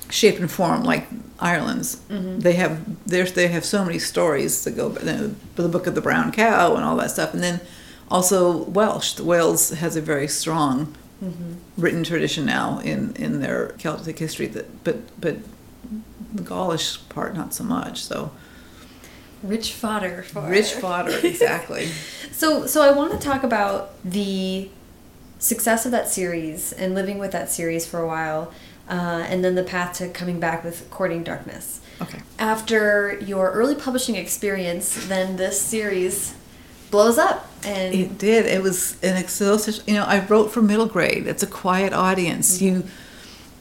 shape and form like Ireland's. Mm-hmm. They have they have so many stories that go the, the book of the brown cow and all that stuff, and then also Welsh. The Wales has a very strong mm-hmm. written tradition now in in their Celtic history. That but but the Gaulish part not so much. So rich fodder for [laughs] rich fodder exactly. [laughs] so so I want to talk about the success of that series and living with that series for a while uh, and then the path to coming back with Courting Darkness. Okay. After your early publishing experience, then this series blows up. And it did. It was an exhaustive. You know, I wrote for middle grade. It's a quiet audience. Mm -hmm. You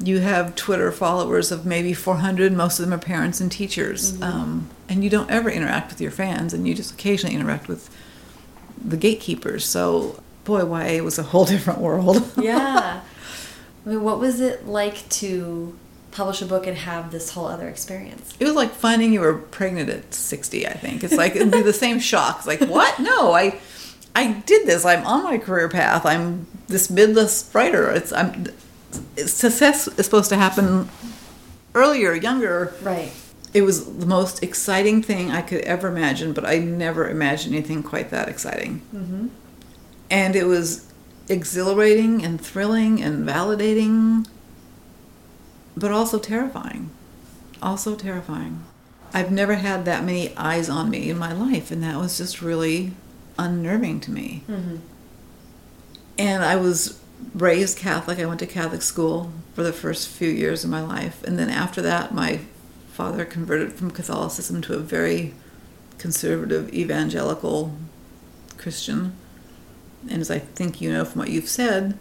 you have Twitter followers of maybe 400. Most of them are parents and teachers, mm -hmm. um, and you don't ever interact with your fans, and you just occasionally interact with the gatekeepers. So, boy, YA was a whole [laughs] different world. yeah. I mean, what was it like to publish a book and have this whole other experience? It was like finding you were pregnant at 60, I think. It's like, it'd be the same shock. It's like, what? No, I I did this. I'm on my career path. I'm this midlist writer. It's I'm success is supposed to happen earlier, younger. Right. It was the most exciting thing I could ever imagine, but I never imagined anything quite that exciting. Mm -hmm. And it was exhilarating and thrilling and validating, but also terrifying. Also terrifying. I've never had that many eyes on me in my life, and that was just really unnerving to me. Mm-hmm. And I was raised Catholic. I went to Catholic school for the first few years of my life. And then after that, my father converted from Catholicism to a very conservative evangelical Christian and as I think you know from what you've said,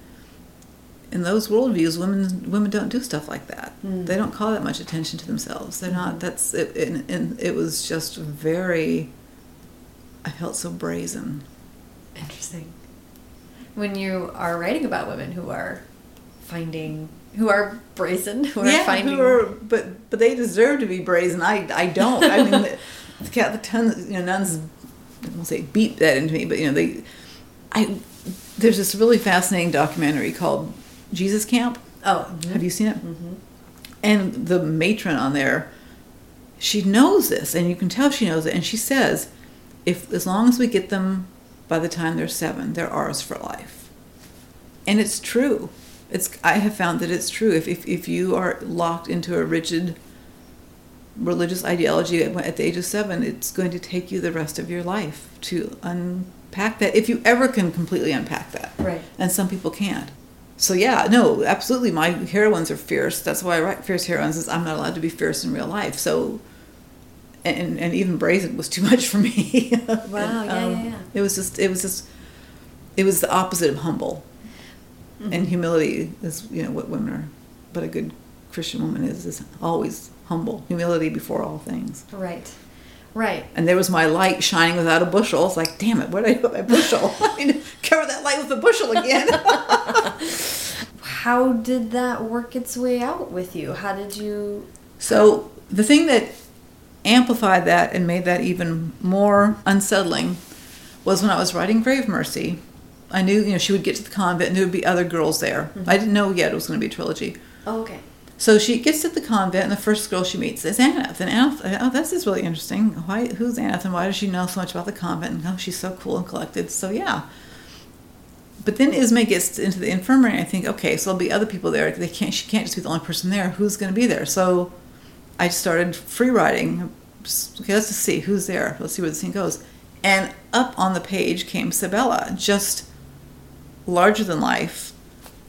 in those worldviews, women women don't do stuff like that. Mm. They don't call that much attention to themselves. They're not. That's it. And, and it was just very I felt so brazen. Interesting. When you are writing about women who are finding who are brazen, who yeah, are finding, who are, but but they deserve to be brazen. I I don't. I mean, [laughs] the, the Catholic tons, you know, nuns, I won't say beat that into me, but you know, they, I, there's this really fascinating documentary called Jesus Camp. Oh, mm-hmm. have you seen it? Mm-hmm. And the matron on there, she knows this, and you can tell she knows it, and she says, if as long as we get them by the time they're seven, they're ours for life. And it's true. It's I have found that it's true. If if, if you are locked into a rigid religious ideology at the age of seven, it's going to take you the rest of your life to unpack that. If you ever can completely unpack that, right? And some people can't. So yeah, no, absolutely. My heroines are fierce. That's why I write fierce heroines. Is I'm not allowed to be fierce in real life. So and and even brazen was too [laughs] much for me. Wow, and, yeah, um, yeah, yeah. It was just it was just it was the opposite of humble. Mm-hmm. And humility is you know what women are, but a good Christian woman is is always humble. Humility before all things. Right. Right. And there was my light shining without a bushel. It's like, damn it, what did I do with my bushel? [laughs] I to cover that light with a bushel again. [laughs] How did that work its way out with you? How did you? So the thing that amplified that and made that even more unsettling was when I was writing Grave Mercy. I knew, you know, she would get to the convent and there would be other girls there. Mm-hmm. I didn't know yet it was going to be a trilogy. Oh, okay. So she gets to the convent, and the first girl she meets is Annith. And Annith, oh, this is really interesting. Why? Who's Annith, and why does she know so much about the convent? And oh, she's so cool and collected. So yeah. But then Ismae gets into the infirmary, and I think, okay, so there'll be other people there. They can't. She can't just be the only person there. Who's going to be there? So I started free writing. Okay, let's just see who's there. Let's see where the scene goes. And up on the page came Sibella, just larger than life,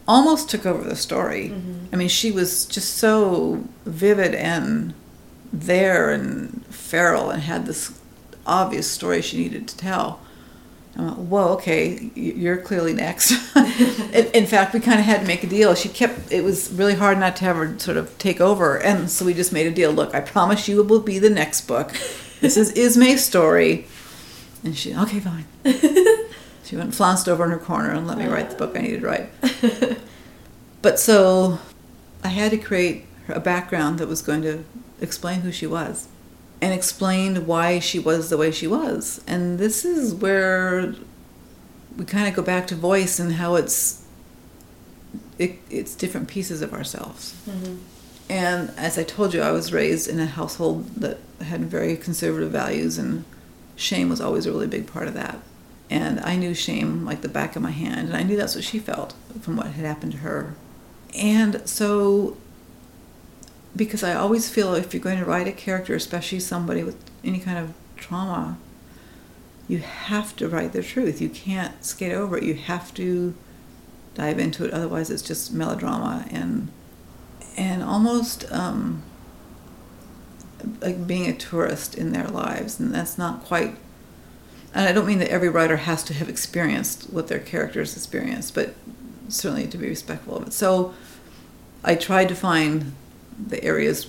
almost took over the story. Mm-hmm. I mean, she was just so vivid and there and feral and had this obvious story she needed to tell. I Went, Whoa, okay, you're clearly next. [laughs] in, in, fact, we kind of had to make a deal. She kept, it was really hard not to have her sort of take over. And so we just made a deal. Look, I promise you it will be the next book. This is [laughs] Ismae's story. And she, okay, fine. [laughs] she went and flounced over in her corner and let me write the book I needed to write. [laughs] but so I had to create a background that was going to explain who she was and explained why she was the way she was. And this is where we kind of go back to voice and how it's it, it's different pieces of ourselves. Mm-hmm. And as I told you, I was raised in a household that had very conservative values, and shame was always a really big part of that. And I knew shame like the back of my hand, and I knew that's what she felt from what had happened to her. And so because I always feel if you're going to write a character, especially somebody with any kind of trauma, you have to write the truth. You can't skate over it. You have to dive into it. Otherwise, it's just melodrama and and almost um, like being a tourist in their lives. And that's not quite. And I don't mean that every writer has to have experienced what their characters experienced, but certainly to be respectful of it. So I tried to find the areas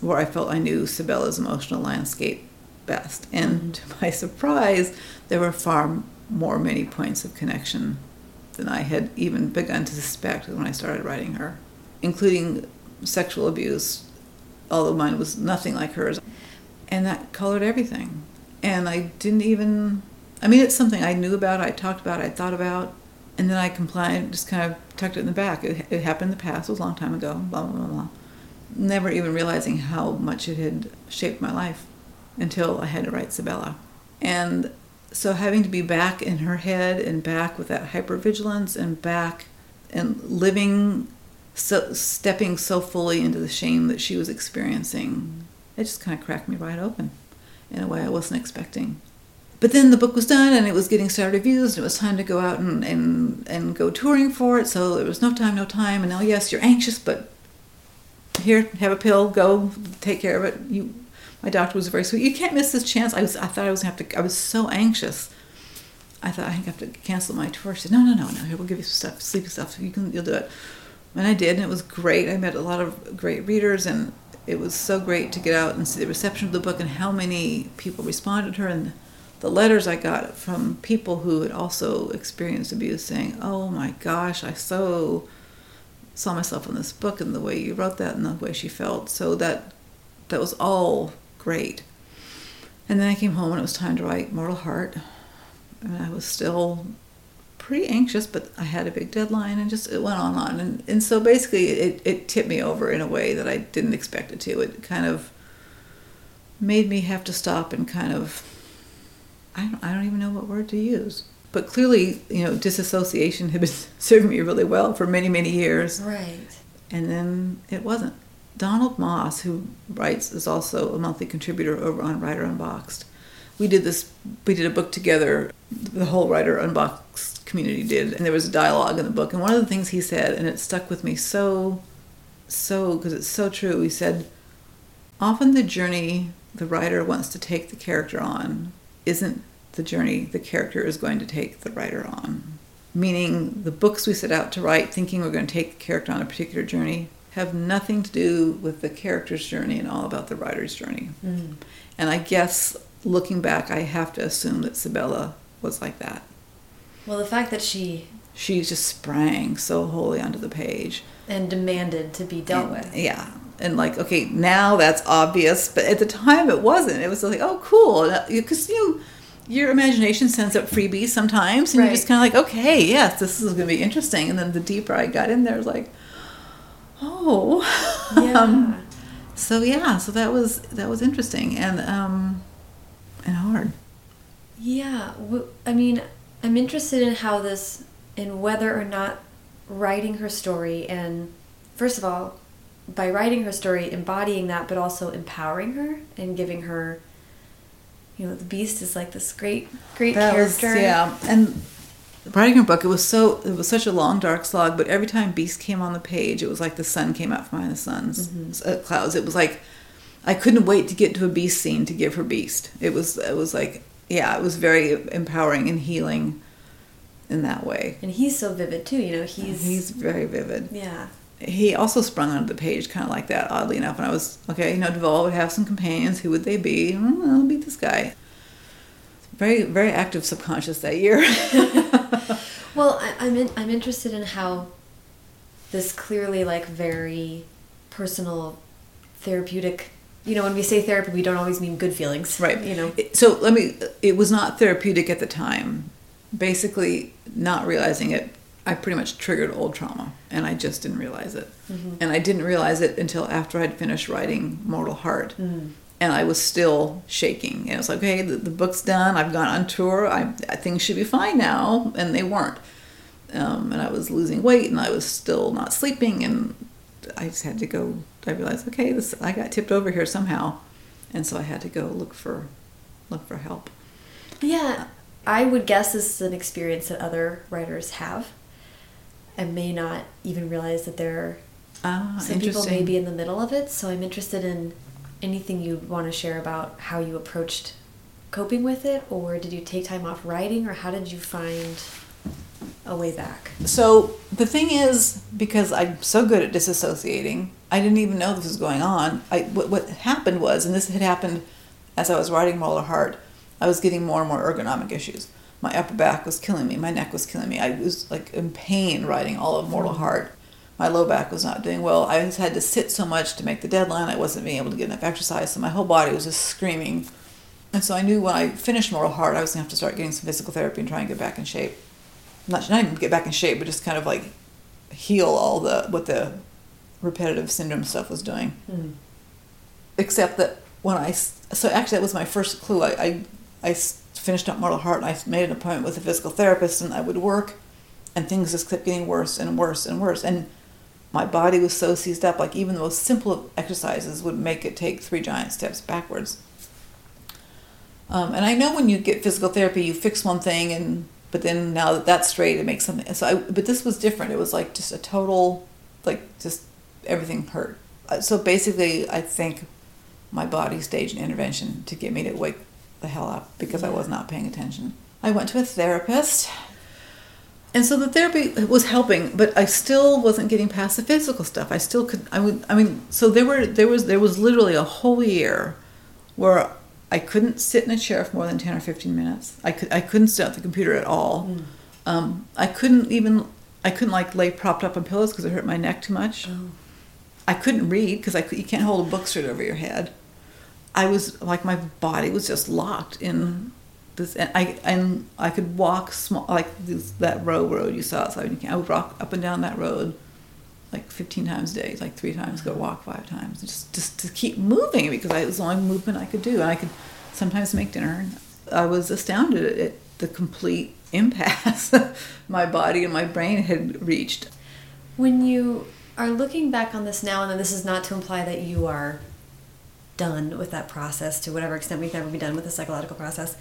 where I felt I knew Sibella's emotional landscape best. And mm-hmm. to my [laughs] surprise, there were far more many points of connection than I had even begun to suspect when I started writing her, including sexual abuse, although mine was nothing like hers. And that colored everything. And I didn't even, I mean, it's something I knew about, I talked about, I thought about, and then I complied, just kind of tucked it in the back. It, it happened in the past, it was a long time ago, blah, blah, blah, blah. Never even realizing how much it had shaped my life until I had to write Sibella. And so having to be back in her head and back with that hypervigilance and back and living, so, stepping so fully into the shame that she was experiencing, it just kind of cracked me right open in a way I wasn't expecting but then the book was done and it was getting star reviews and it was time to go out and, and, and go touring for it. So there was no time, no time. And now, yes, you're anxious, but here, have a pill, go take care of it. You, my doctor was very sweet. You can't miss this chance. I was, I thought I was gonna have to. I was so anxious. I thought I have to cancel my tour. She said, "No, no, no, no. Here, we'll give you some stuff, sleepy stuff. You can, you'll do it." And I did, and it was great. I met a lot of great readers, and it was so great to get out and see the reception of the book and how many people responded to her and the letters I got from people who had also experienced abuse saying, "Oh my gosh, I so saw myself in this book and the way you wrote that and the way she felt." So that that was all great. And then I came home and it was time to write Mortal Heart. And I was still pretty anxious, but I had a big deadline and just it went on and on. And, and so basically it, it tipped me over in a way that I didn't expect it to. It kind of made me have to stop and kind of I don't, I don't even know what word to use. But clearly, you know, disassociation [laughs] had been serving me really well for many, many years. Right. And then it wasn't. Donald Maass, who writes, is also a monthly contributor over on Writer Unboxed. We did this. We did a book together. The whole Writer Unboxed community did, and there was a dialogue in the book. And one of the things he said, and it stuck with me so, so because it's so true. He said, "Often the journey the writer wants to take the character on isn't the journey the character is going to take the writer on. Meaning, the books we set out to write thinking we're going to take the character on a particular journey have nothing to do with the character's journey and all about the writer's journey. Mm. And I guess looking back, I have to assume that Sibella was like that. Well, the fact that she. She just sprang so wholly onto the page. And demanded to be dealt and, with. Yeah and like okay now that's obvious but at the time it wasn't it was like oh cool because you your imagination sends up freebies sometimes and right. you're just kind of like okay yes this is going to be interesting and then the deeper i got in there was like oh yeah [laughs] um, so yeah so that was that was interesting and um and hard yeah i mean i'm interested in how this in whether or not writing her story and first of all by writing her story, embodying that, but also empowering her and giving her, you know, the beast is like this great, great that character. Was, yeah, and writing her book, it was so it was such a long dark slog. But every time Beast came on the page, it was like the sun came out from behind the sun's mm-hmm. uh, clouds. It was like I couldn't wait to get to a Beast scene to give her Beast. It was it was like yeah, it was very empowering and healing in that way. And he's so vivid too. You know, he's he's very vivid. Yeah he also sprung onto the page kind of like that, oddly enough. And I was, okay, you know, Duval would have some companions. Who would they be? Mm, I'll be this guy. Very, very active subconscious that year. [laughs] well, I, am in, I'm interested in how this clearly, like, very personal, therapeutic. You know, when we say therapy, we don't always mean good feelings, right? You know. So let me. It was not therapeutic at the time. Basically, not realizing it I pretty much triggered old trauma and I just didn't realize it. Mm-hmm. And I didn't realize it until after I'd finished writing Mortal Heart. Mm-hmm. And I was still shaking. And it was like, okay, the, the book's done. I've gone on tour. I, things should be fine now. And they weren't. Um, and I was losing weight and I was still not sleeping. And I just had to go. I realized, okay, this I got tipped over here somehow. And so I had to go look for look for help. Yeah. I would guess this is an experience that other writers have and may not even realize that there are ah, some people may be in the middle of it. So I'm interested in anything you want to share about how you approached coping with it, or did you take time off writing, or how did you find a way back? So the thing is, because I'm so good at disassociating, I didn't even know this was going on. I what, what happened was, and this had happened as I was writing Mortal Heart, I was getting more and more ergonomic issues my upper back was killing me. My neck was killing me. I was like in pain writing all of Mortal Heart. My low back was not doing well. I had to sit so much to make the deadline. I wasn't being able to get enough exercise, so my whole body was just screaming. And so I knew when I finished Mortal Heart, I was gonna have to start getting some physical therapy and try and get back in shape. Not not even get back in shape, but just kind of like heal all the what the repetitive syndrome stuff was doing. Mm. Except that when I so actually that was my first clue. I I, I finished up Mortal Heart, and I made an appointment with a physical therapist, and I would work, and things just kept getting worse and worse and worse. And my body was so seized up, like even the most simple exercises would make it take three giant steps backwards. Um, and I know when you get physical therapy, you fix one thing, and but then now that that's straight, it makes something. So, I, but this was different. It was like just a total, like just everything hurt. Uh, so basically, I think my body staged an intervention to get me to wake the hell up because. I was not paying attention. I went to a therapist. and so the therapy was helping, but I still wasn't getting past the physical stuff. I still could. I would. I mean, so there were there was there was literally a whole year where I couldn't sit in a chair for more than ten or fifteen minutes. I could I couldn't sit at the computer at all. Mm. Um, I couldn't even I couldn't like lay propped up on pillows because it hurt my neck too much. Oh. I couldn't read because I you can't hold a book straight over your head. I was like my body was just locked in this, and I and I could walk small like this, that row road you saw outside. I would walk up and down that road like 15 times a day, like three times, go walk five times, just just to keep moving because it was the only movement I could do, and I could sometimes make dinner. I was astounded at the complete [laughs] impasse my body and my brain had reached. When you are looking back on this now, and this is not to imply that you are done with that process to whatever extent we can ever be done with the psychological process.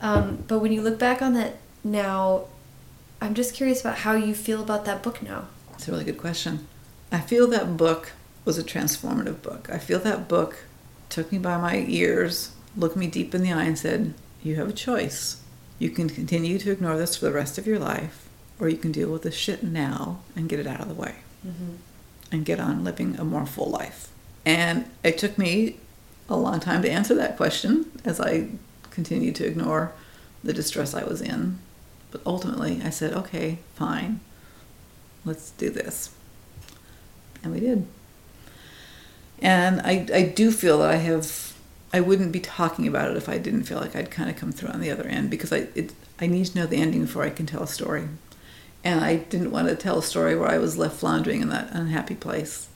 Um, but when you look back on that now, I'm just curious about how you feel about that book now. It's a really good question. I feel that book was a transformative book. I feel that book took me by my ears, looked me deep in the eye, and said, You have a choice. You can continue to ignore this for the rest of your life, or you can deal with this shit now and get it out of the way mm-hmm. and get on living a more full life. And it took me a long time to answer that question as I continued to ignore the distress I was in. But ultimately, I said, okay, fine, let's do this. And we did. And I, I do feel that I have, I wouldn't be talking about it if I didn't feel like I'd kind of come through on the other end because I, it, I need to know the ending before I can tell a story. And I didn't want to tell a story where I was left floundering in that unhappy place.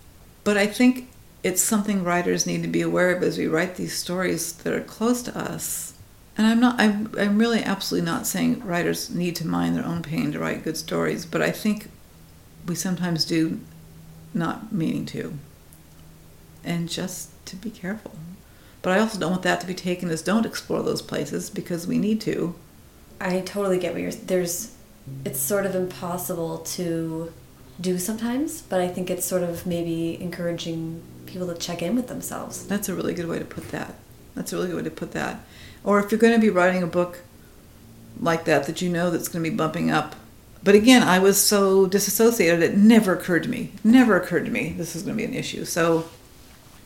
But I think it's something writers need to be aware of as we write these stories that are close to us and I'm not I'm, I'm really absolutely not saying writers need to mind their own pain to write good stories, but I think we sometimes do not meaning to. And just to be careful. But I also don't want that to be taken as don't explore those places because we need to. I totally get what you're there's it's sort of impossible to do sometimes, but I think it's sort of maybe encouraging people to check in with themselves. That's a really good way to put that. That's a really good way to put that or if you're going to be writing a book like that that you know that's going to be bumping up but again i was so disassociated it never occurred to me never occurred to me this is going to be an issue. So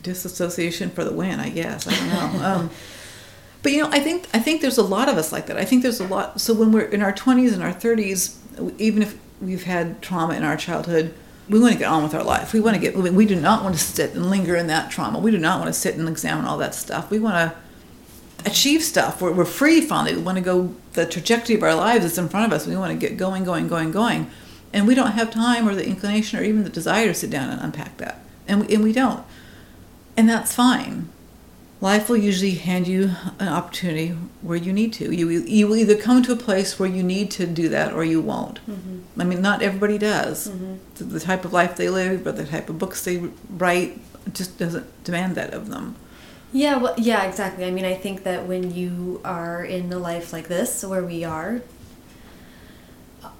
disassociation for the win i guess i don't know um, [laughs] but you know i think i think there's a lot of us like that. I think there's a lot so when we're in our 20s and our 30s even if we've had trauma in our childhood we want to get on with our life. We want to get we do not want to sit and linger in that trauma. We do not want to sit and examine all that stuff. We want to achieve stuff. We're, we're free finally. We want to go, the trajectory of our lives is in front of us. We want to get going, going, going, going. And we don't have time or the inclination or even the desire to sit down and unpack that. And we, and we don't. And that's fine. Life will usually hand you an opportunity where you need to. You, you will either come to a place where you need to do that or you won't. Mm-hmm. I mean, not everybody does. Mm-hmm. The, the type of life they live or the type of books they write just doesn't demand that of them. Yeah, well, yeah, exactly. I mean, I think that when you are in a life like this, where we are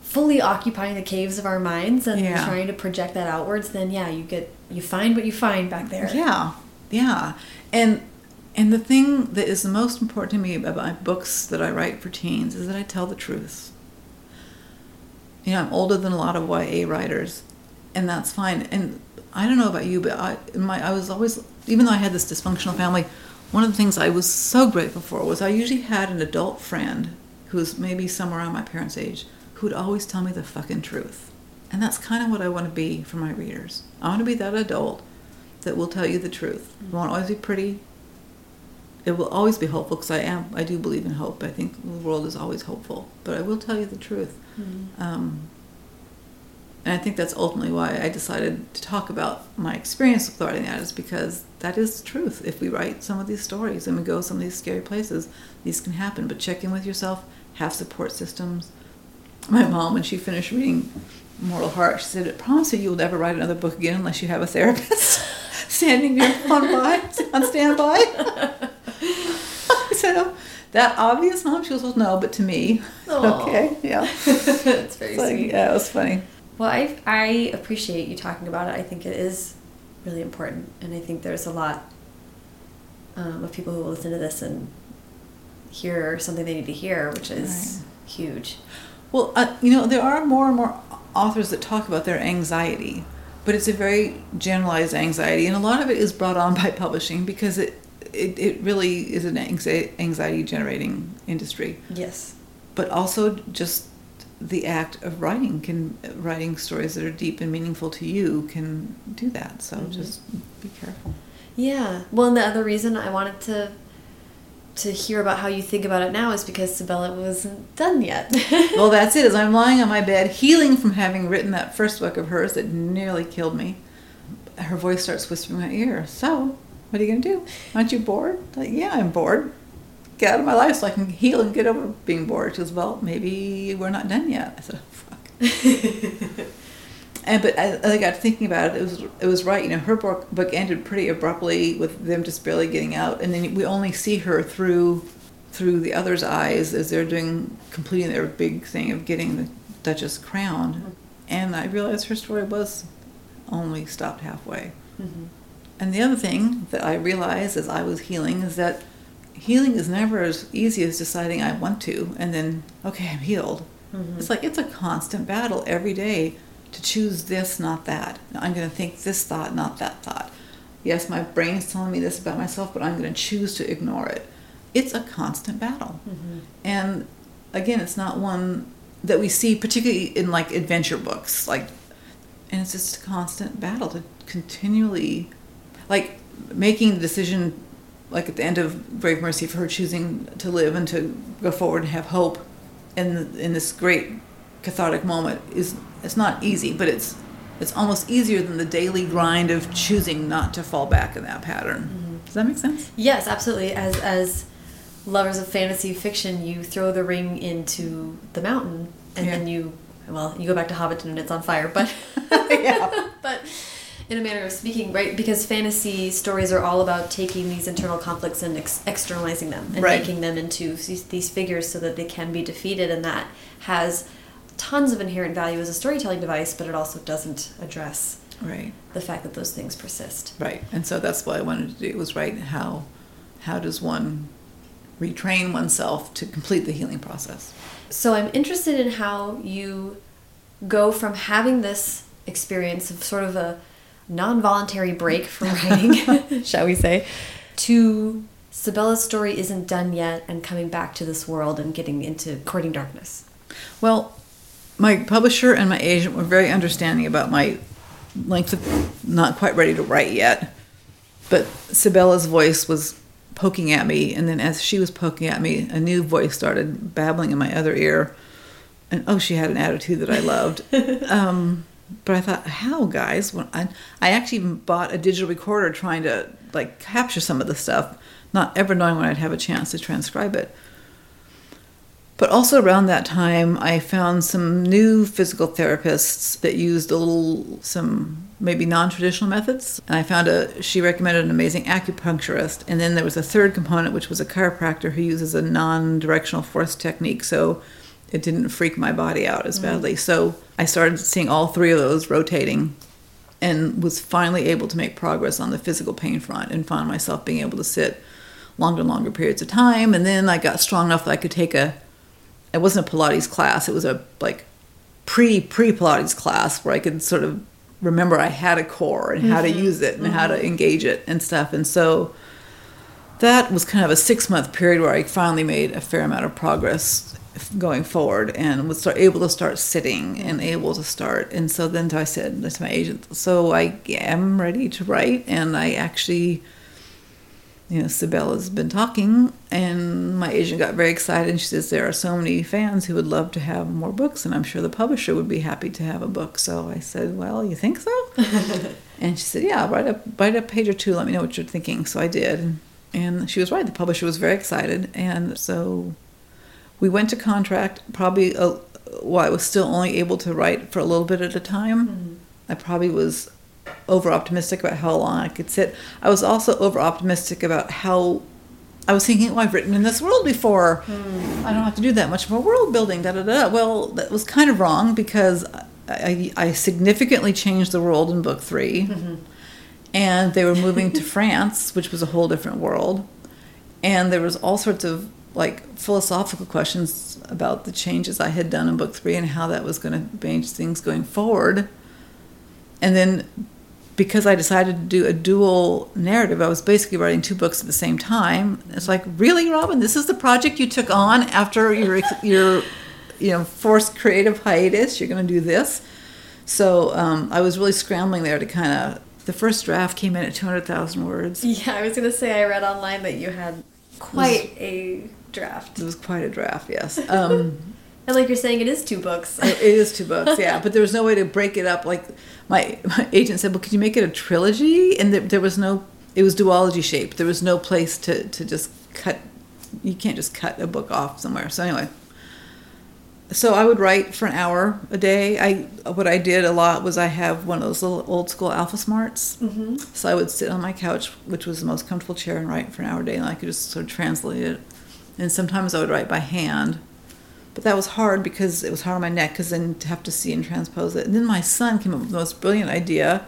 fully occupying the caves of our minds and yeah. trying to project that outwards, then yeah, you get you find what you find back there. Yeah, yeah, and and the thing that is the most important to me about books that I write for teens is that I tell the truth. You know, I'm older than a lot of YA writers, and that's fine. And I don't know about you, but I my I was always even though I had this dysfunctional family, one of the things I was so grateful for was I usually had an adult friend who was maybe somewhere around my parents' age who would always tell me the fucking truth. And that's kind of what I want to be for my readers. I want to be that adult that will tell you the truth. It won't always be pretty. It will always be hopeful because I am. I do believe in hope. I think the world is always hopeful. But I will tell you the truth. Mm-hmm. Um, and I think that's ultimately why I decided to talk about my experience with writing that is because that is the truth. If we write some of these stories and we go some of these scary places, these can happen. But check in with yourself, have support systems. My mom, when she finished reading Mortal Heart, she said, I promise you you'll never write another book again unless you have a therapist [laughs] standing there on, by, on standby. [laughs] I said, oh, that obvious, mom? She goes, well, no, but to me. Aww. [laughs] Okay, yeah. That's very sweet. yeah, it was funny. Well, I, I appreciate you talking about it. I think it is really important. And I think there's a lot um, of people who will listen to this and hear something they need to hear, which is right. huge. Well, uh, you know, there are more and more authors that talk about their anxiety, but it's a very generalized anxiety, and a lot of it is brought on [laughs] by publishing because it it, it really is an anxiety generating industry. Yes. But also just the act of writing can writing stories that are deep and meaningful to you can do that. So mm-hmm. just be careful. Yeah. Well, and the other reason I wanted to to hear about how you think about it now is because Sybella wasn't done yet. [laughs] well, that's it. As I'm lying on my bed, healing from having written that first book of hers that nearly killed me, her voice starts whispering in my ear. So, what are you going to do? Aren't you bored? Like, yeah, I'm bored. Get out of my life so I can heal and get over being bored. She goes, well, maybe we're not done yet. I said, oh, fuck. [laughs] And but as I got thinking about it, it was it was right. You know, her book book ended pretty abruptly with them just barely getting out, and then we only see her through through the others' eyes as they're doing completing their big thing of getting the Duchess crowned. And I realized her story was only stopped halfway. Mm-hmm. And the other thing that I realized as I was healing is that healing is never as easy as deciding I want to and then okay I'm healed. Mm-hmm. It's like it's a constant battle every day to choose this, not that. I'm going to think this thought, not that thought. Yes, my brain is telling me this about myself, but I'm going to choose to ignore it. It's a constant battle. Mm-hmm. And again, it's not one that we see particularly in like adventure books, like and it's just a constant battle to continually like making the decision like at the end of Grave Mercy for her choosing to live and to go forward and have hope in in this great cathartic moment is it's not easy, but it's it's almost easier than the daily grind of choosing not to fall back in that pattern. Mm-hmm. Does that make sense? Yes, absolutely. As as lovers of fantasy fiction, you throw the ring into the mountain, and yeah. then you well, you go back to Hobbiton and it's on fire. But [laughs] yeah, [laughs] but in a manner of speaking, right? Because fantasy stories are all about taking these internal conflicts and ex externalizing them and right. making them into these, figures so that they can be defeated, and that has tons of inherent value as a storytelling device, but it also doesn't address right the fact that those things persist. Right, and so that's what I wanted to do was write how how does one retrain oneself to complete the healing process. So I'm interested in how you go from having this experience of sort of a non-voluntary break from writing, [laughs] shall we say, to Sybella's story isn't done yet and coming back to this world and getting into courting darkness. Well, my publisher and my agent were very understanding about my length of not quite ready to write yet. But Sybella's voice was poking at me, and then as she was poking at me, a new voice started babbling in my other ear. And oh, she had an attitude that I loved. [laughs] um, but I thought, how, guys? I, I actually bought a digital recorder trying to like capture some of the stuff, not ever knowing when I'd have a chance to transcribe it. But also around that time, I found some new physical therapists that used a little, some maybe non-traditional methods. And I found a, she recommended an amazing acupuncturist. And then there was a third component, which was a chiropractor who uses a non-directional force technique. So it didn't freak my body out as mm. badly. Mm. So I started seeing all three of those rotating and was finally able to make progress on the physical pain front and found myself being able to sit longer and longer periods of time. And then I got strong enough that I could take a it wasn't a Pilates class. It was a like pre pre Pilates class where I could sort of remember I had a core and mm-hmm. how to mm-hmm. use it and mm-hmm. how to mm-hmm. engage it and stuff. And so that was kind of a six month period where I finally made a fair amount of progress going forward and was start, able to start sitting and able to start. And so then I said to my agent, so I am ready to write. And I actually you know, Sybella's been talking, and my agent got very excited. And she says there are so many fans who would love to have more books, and I'm sure the publisher would be happy to have a book. So I said, "Well, you think so?" [laughs] and she said, "Yeah, write a write a page or two. Let me know what you're thinking." So I did, and she was right. The publisher was very excited, and so we went to contract. Probably, a, well, I was still only able to write for a little bit at a time. Mm-hmm. I probably was over optimistic about how long I could sit. I was also over optimistic about how I was thinking, oh, I've written in this world before. Hmm. I don't have to do that much more world building. Da da da. Well, that was kind of wrong because I, I significantly changed the world in book 3 mm-hmm. And they were moving to [laughs] France, which was a whole different world, and there was all sorts of like philosophical questions about the changes I had done in book three and how that was going to change things going forward. And then because I decided to do a dual narrative, I was basically writing two books at the same time. It's like, really, Robin, this is the project you took on after your [laughs] your you know forced creative hiatus. You're going to do this. So um, I was really scrambling there to kind of. The first draft came in at 200,000 words. Yeah, I was going to say I read online that you had quite was, a draft. It was quite a draft, yes. Um, [laughs] and like you're saying, it is two books. it is two books, [laughs] yeah. But there was no way to break it up. Like my, my agent said, well, could you make it a trilogy? And there, there was no, it was duology shaped. There was no place to, to just cut, you can't just cut a book off somewhere. So anyway, so I would write for an hour a day. I what I did a lot was I have one of those little old school AlphaSmarts. Mm-hmm. So I would sit on my couch, which was the most comfortable chair, and write for an hour a day, and I could just sort of translate it. And sometimes I would write by hand, but that was hard because it was hard on my neck because then to have to see and transpose it. And then my son came up with the most brilliant idea.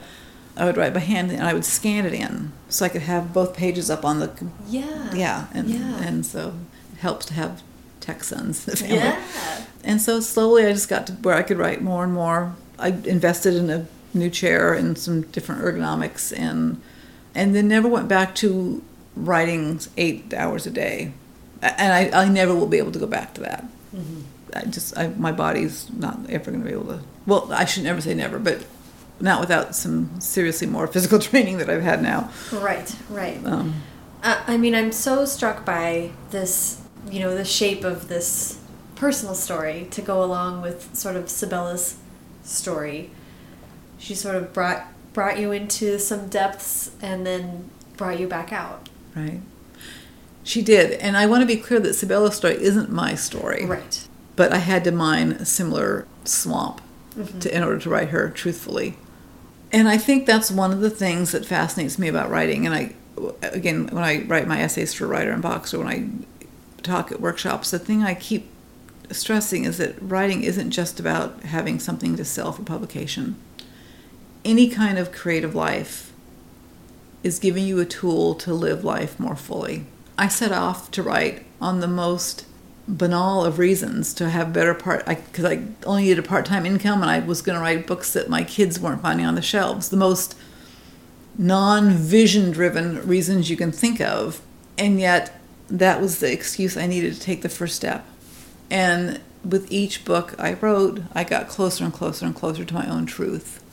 I would write by hand and I would scan it in so I could have both pages up on the yeah yeah and yeah. and so it helps to have in the family. Yeah. And so slowly I just got to where I could write more and more. I invested in a new chair and some different ergonomics and and then never went back to writing eight hours a day. And I, I never will be able to go back to that. Mm-hmm. I just I, my body's not ever going to be able to. Well, I should never say never, but not without some seriously more [laughs] physical training that I've had now. Right, right. Um, I mean, I'm so struck by this, you know, the shape of this personal story to go along with sort of Sybella's story. She sort of brought brought you into some depths and then brought you back out. Right. She did, and I want to be clear that Sybella's story isn't my story. Right. But I had to mine a similar swamp mm -hmm. to in order to write her truthfully. And I think that's one of the things that fascinates me about writing. And I, again, when I write my essays for Writer Unboxed, when I talk at workshops, the thing I keep stressing is that writing isn't just about having something to sell for publication. Any kind of creative life is giving you a tool to live life more fully. I set off to write on the most banal of reasons to have better part I because I, I, only needed a part-time income and I was going to write books that my kids weren't finding on the shelves. The most non-vision driven reasons you can think of, and yet that was the excuse I needed to take the first step. And with each book I wrote, I got closer and closer and closer to my own truth.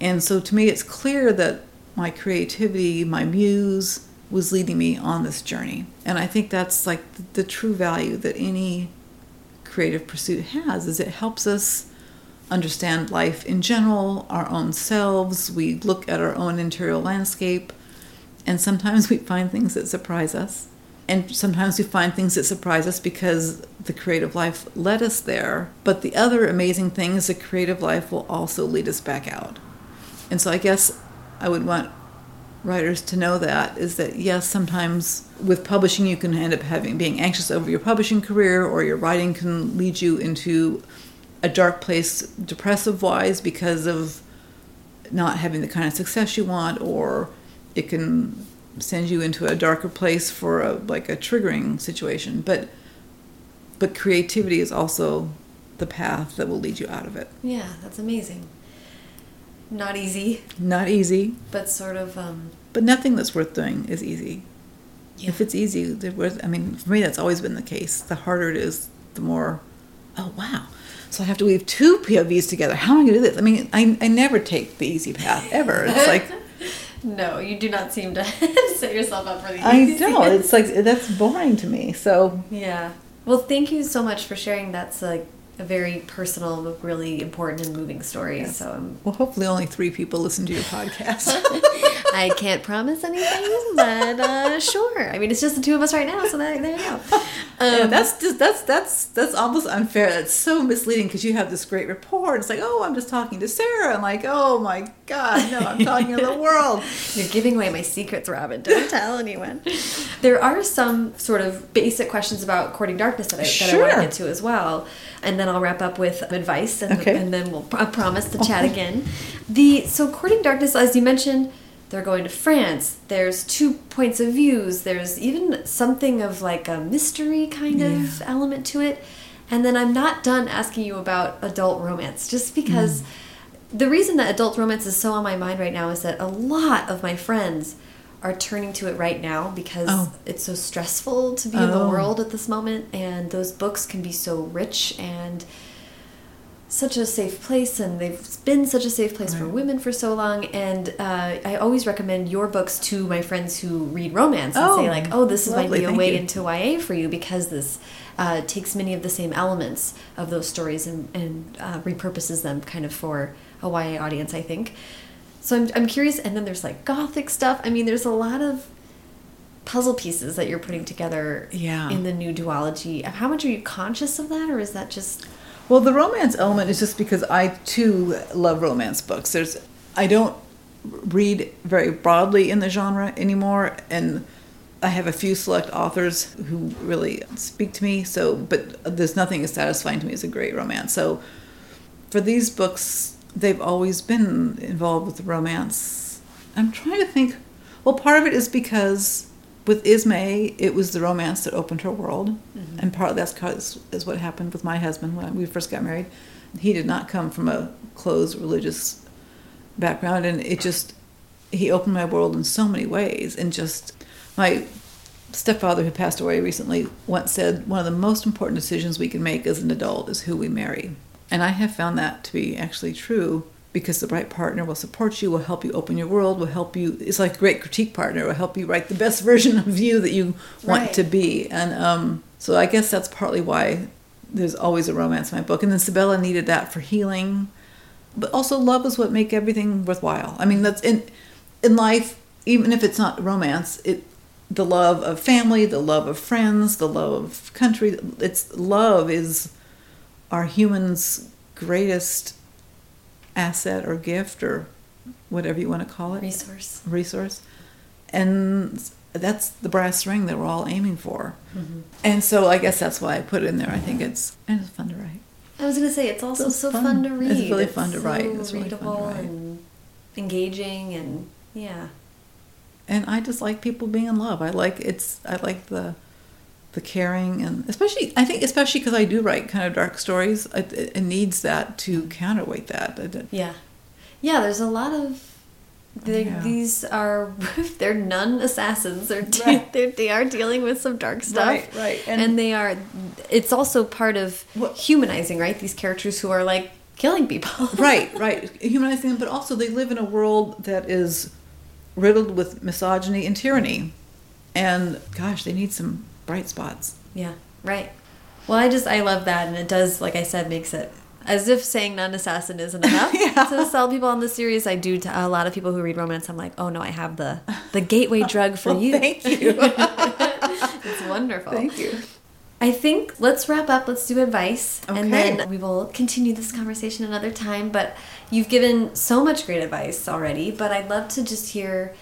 And so to me, it's clear that my creativity, my muse, was leading me on this journey. And I think that's like the, true value that any creative pursuit has is it helps us understand life in general, our own selves. We look at our own interior landscape, and sometimes we find things that surprise us. And sometimes we find things that surprise us because the creative life led us there. But the other amazing thing is the creative life will also lead us back out. And so I guess I would want writers to know that is that yes, sometimes with publishing you can end up having being anxious over your publishing career or your writing can lead you into a dark place depressive wise because of not having the kind of success you want or it can send you into a darker place for a like a triggering situation but but creativity is also the path that will lead you out of it yeah that's amazing not easy not easy but sort of um but nothing that's worth doing is easy yeah. if it's easy worth i mean for me that's always been the case the harder it is the more oh wow so I have to weave two POVs together. How am I going to do this? I mean, I, I never take the easy path ever. It's like [laughs] no, you do not seem to [laughs] set yourself up for the. I don't. It's like that's boring to me. So yeah. Well, thank you so much for sharing. That's like a very personal, really important and moving story. Yes. So, um, well, hopefully, only three people listen to your podcast. [laughs] I can't promise anything, but uh, sure. I mean, it's just the two of us right now, so there, there you go. Um, yeah, that's just that's that's that's almost unfair. That's so misleading because you have this great report. It's like, oh, I'm just talking to Sarah. I'm like, oh my god, no, I'm talking to the [laughs] world. You're giving away my secrets, Robin. Don't tell anyone. There are some sort of basic questions about courting darkness that I, sure. that I want to get to as well, and then I'll wrap up with advice, and, okay. and then we'll I promise to chat again. The so courting darkness, as you mentioned they're going to France. There's two points of views. There's even something of like a mystery kind yeah. of element to it. And then I'm not done asking you about adult romance just because mm. the reason that adult romance is so on my mind right now is that a lot of my friends are turning to it right now because oh. it's so stressful to be oh. in the oh. world at this moment and those books can be so rich and such a safe place and they've been such a safe place right. for women for so long and uh, I always recommend your books to my friends who read romance and oh, say like oh this lovely, might be a way you. into YA for you because this uh, takes many of the same elements of those stories and, and uh, repurposes them kind of for a YA audience I think so I'm, I'm curious and then there's like gothic stuff I mean there's a lot of puzzle pieces that you're putting together yeah. in the new duology how much are you conscious of that or is that just well, the romance element is just because I too love romance books. There's I don't read very broadly in the genre anymore and I have a few select authors who really speak to me, so but there's nothing as satisfying to me as a great romance. So for these books, they've always been involved with the romance. I'm trying to think well, part of it is because with Ismae, it was the romance that opened her world, mm-hmm. and part of that's cause is what happened with my husband when we first got married. He did not come from a closed religious background, and it just he opened my world in so many ways. And just my stepfather, who passed away recently, once said one of the most important decisions we can make as an adult is who we marry, and I have found that to be actually true because the right partner will support you, will help you open your world, will help you. It's like a great critique partner, will help you write the best [laughs] version of you that you want right. to be. And um, so I guess that's partly why there's always a romance in my book. And then Sybella needed that for healing, but also love is what make everything worthwhile. I mean, that's in in life, even if it's not romance, it the love of family, the love of friends, the love of country. It's love is our humans' greatest asset or gift or whatever you want to call it. Resource. Resource. And that's the brass ring that we're all aiming for. Mm-hmm. and so i guess that's why i put it in there. I think it's and it's fun to write. I was going to say it's also it's so fun. fun. to read it's really fun to write. it's really readable fun to write. and engaging and yeah. And i just like people being in love. I like it's i like the the caring and especially I think especially because I do write kind of dark stories it, it, needs that to counterweight that yeah. Yeah there's a lot of yeah. these are [laughs] they're nun assassins. They're, right. they're they are dealing with some dark stuff. Right right and, and they are it's also part of what, humanizing right? These characters who are like killing people. [laughs] Right right. Humanizing them but also they live in a world that is riddled with misogyny and tyranny. And gosh they need some bright spots. Yeah, right. Well, I just I love that, and it does, like I said, makes it as if saying non-assassin isn't [laughs] enough yeah. to sell people on the series. I do to a lot of people who read romance. I'm like, oh no, I have the the gateway [laughs] drug for well, you. Thank you. [laughs] it's wonderful. Thank you. I think let's wrap up. Let's do advice, okay. and then we will continue this conversation another time. But you've given so much great advice already. But I'd love to just hear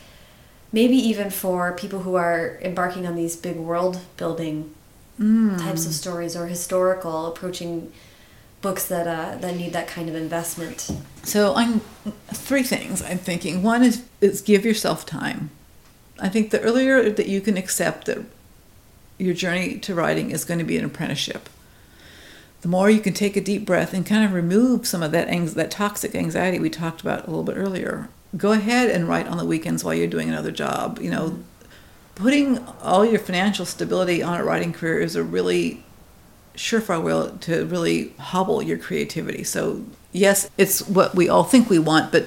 maybe even for people who are embarking on these big world building mm. types of stories or historical approaching books that uh, that need that kind of investment. So I'm three things I'm thinking. One is is give yourself time. I think the earlier that you can accept that your journey to writing is going to be an apprenticeship, the more you can take a deep breath and kind of remove some of that that toxic anxiety we talked about a little bit earlier go ahead and write on the weekends while you're doing another job. You know, putting all your financial stability on a writing career is a really surefire way to really hobble your creativity. So, yes, it's what we all think we want, but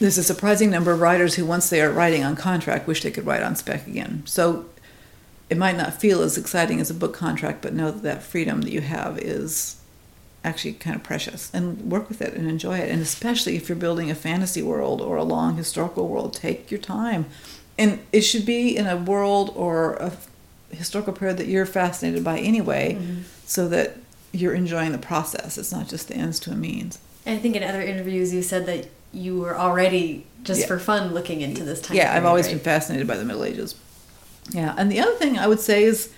there's a surprising number of writers who, once they are writing on contract, wish they could write on spec again. So, it might not feel as exciting as a book contract, but know that that freedom that you have is actually kind of precious and work with it and enjoy it. And especially if you're building a fantasy world or a long historical world, take your time. And it should be in a world or a historical period that you're fascinated by anyway, mm-hmm. so that you're enjoying the process. It's not just the ends to a means. And I think in other interviews you said that you were already just yeah. for fun looking into this time. Yeah, period, I've always right? been fascinated by the Middle Ages. Yeah, and the other thing I would say is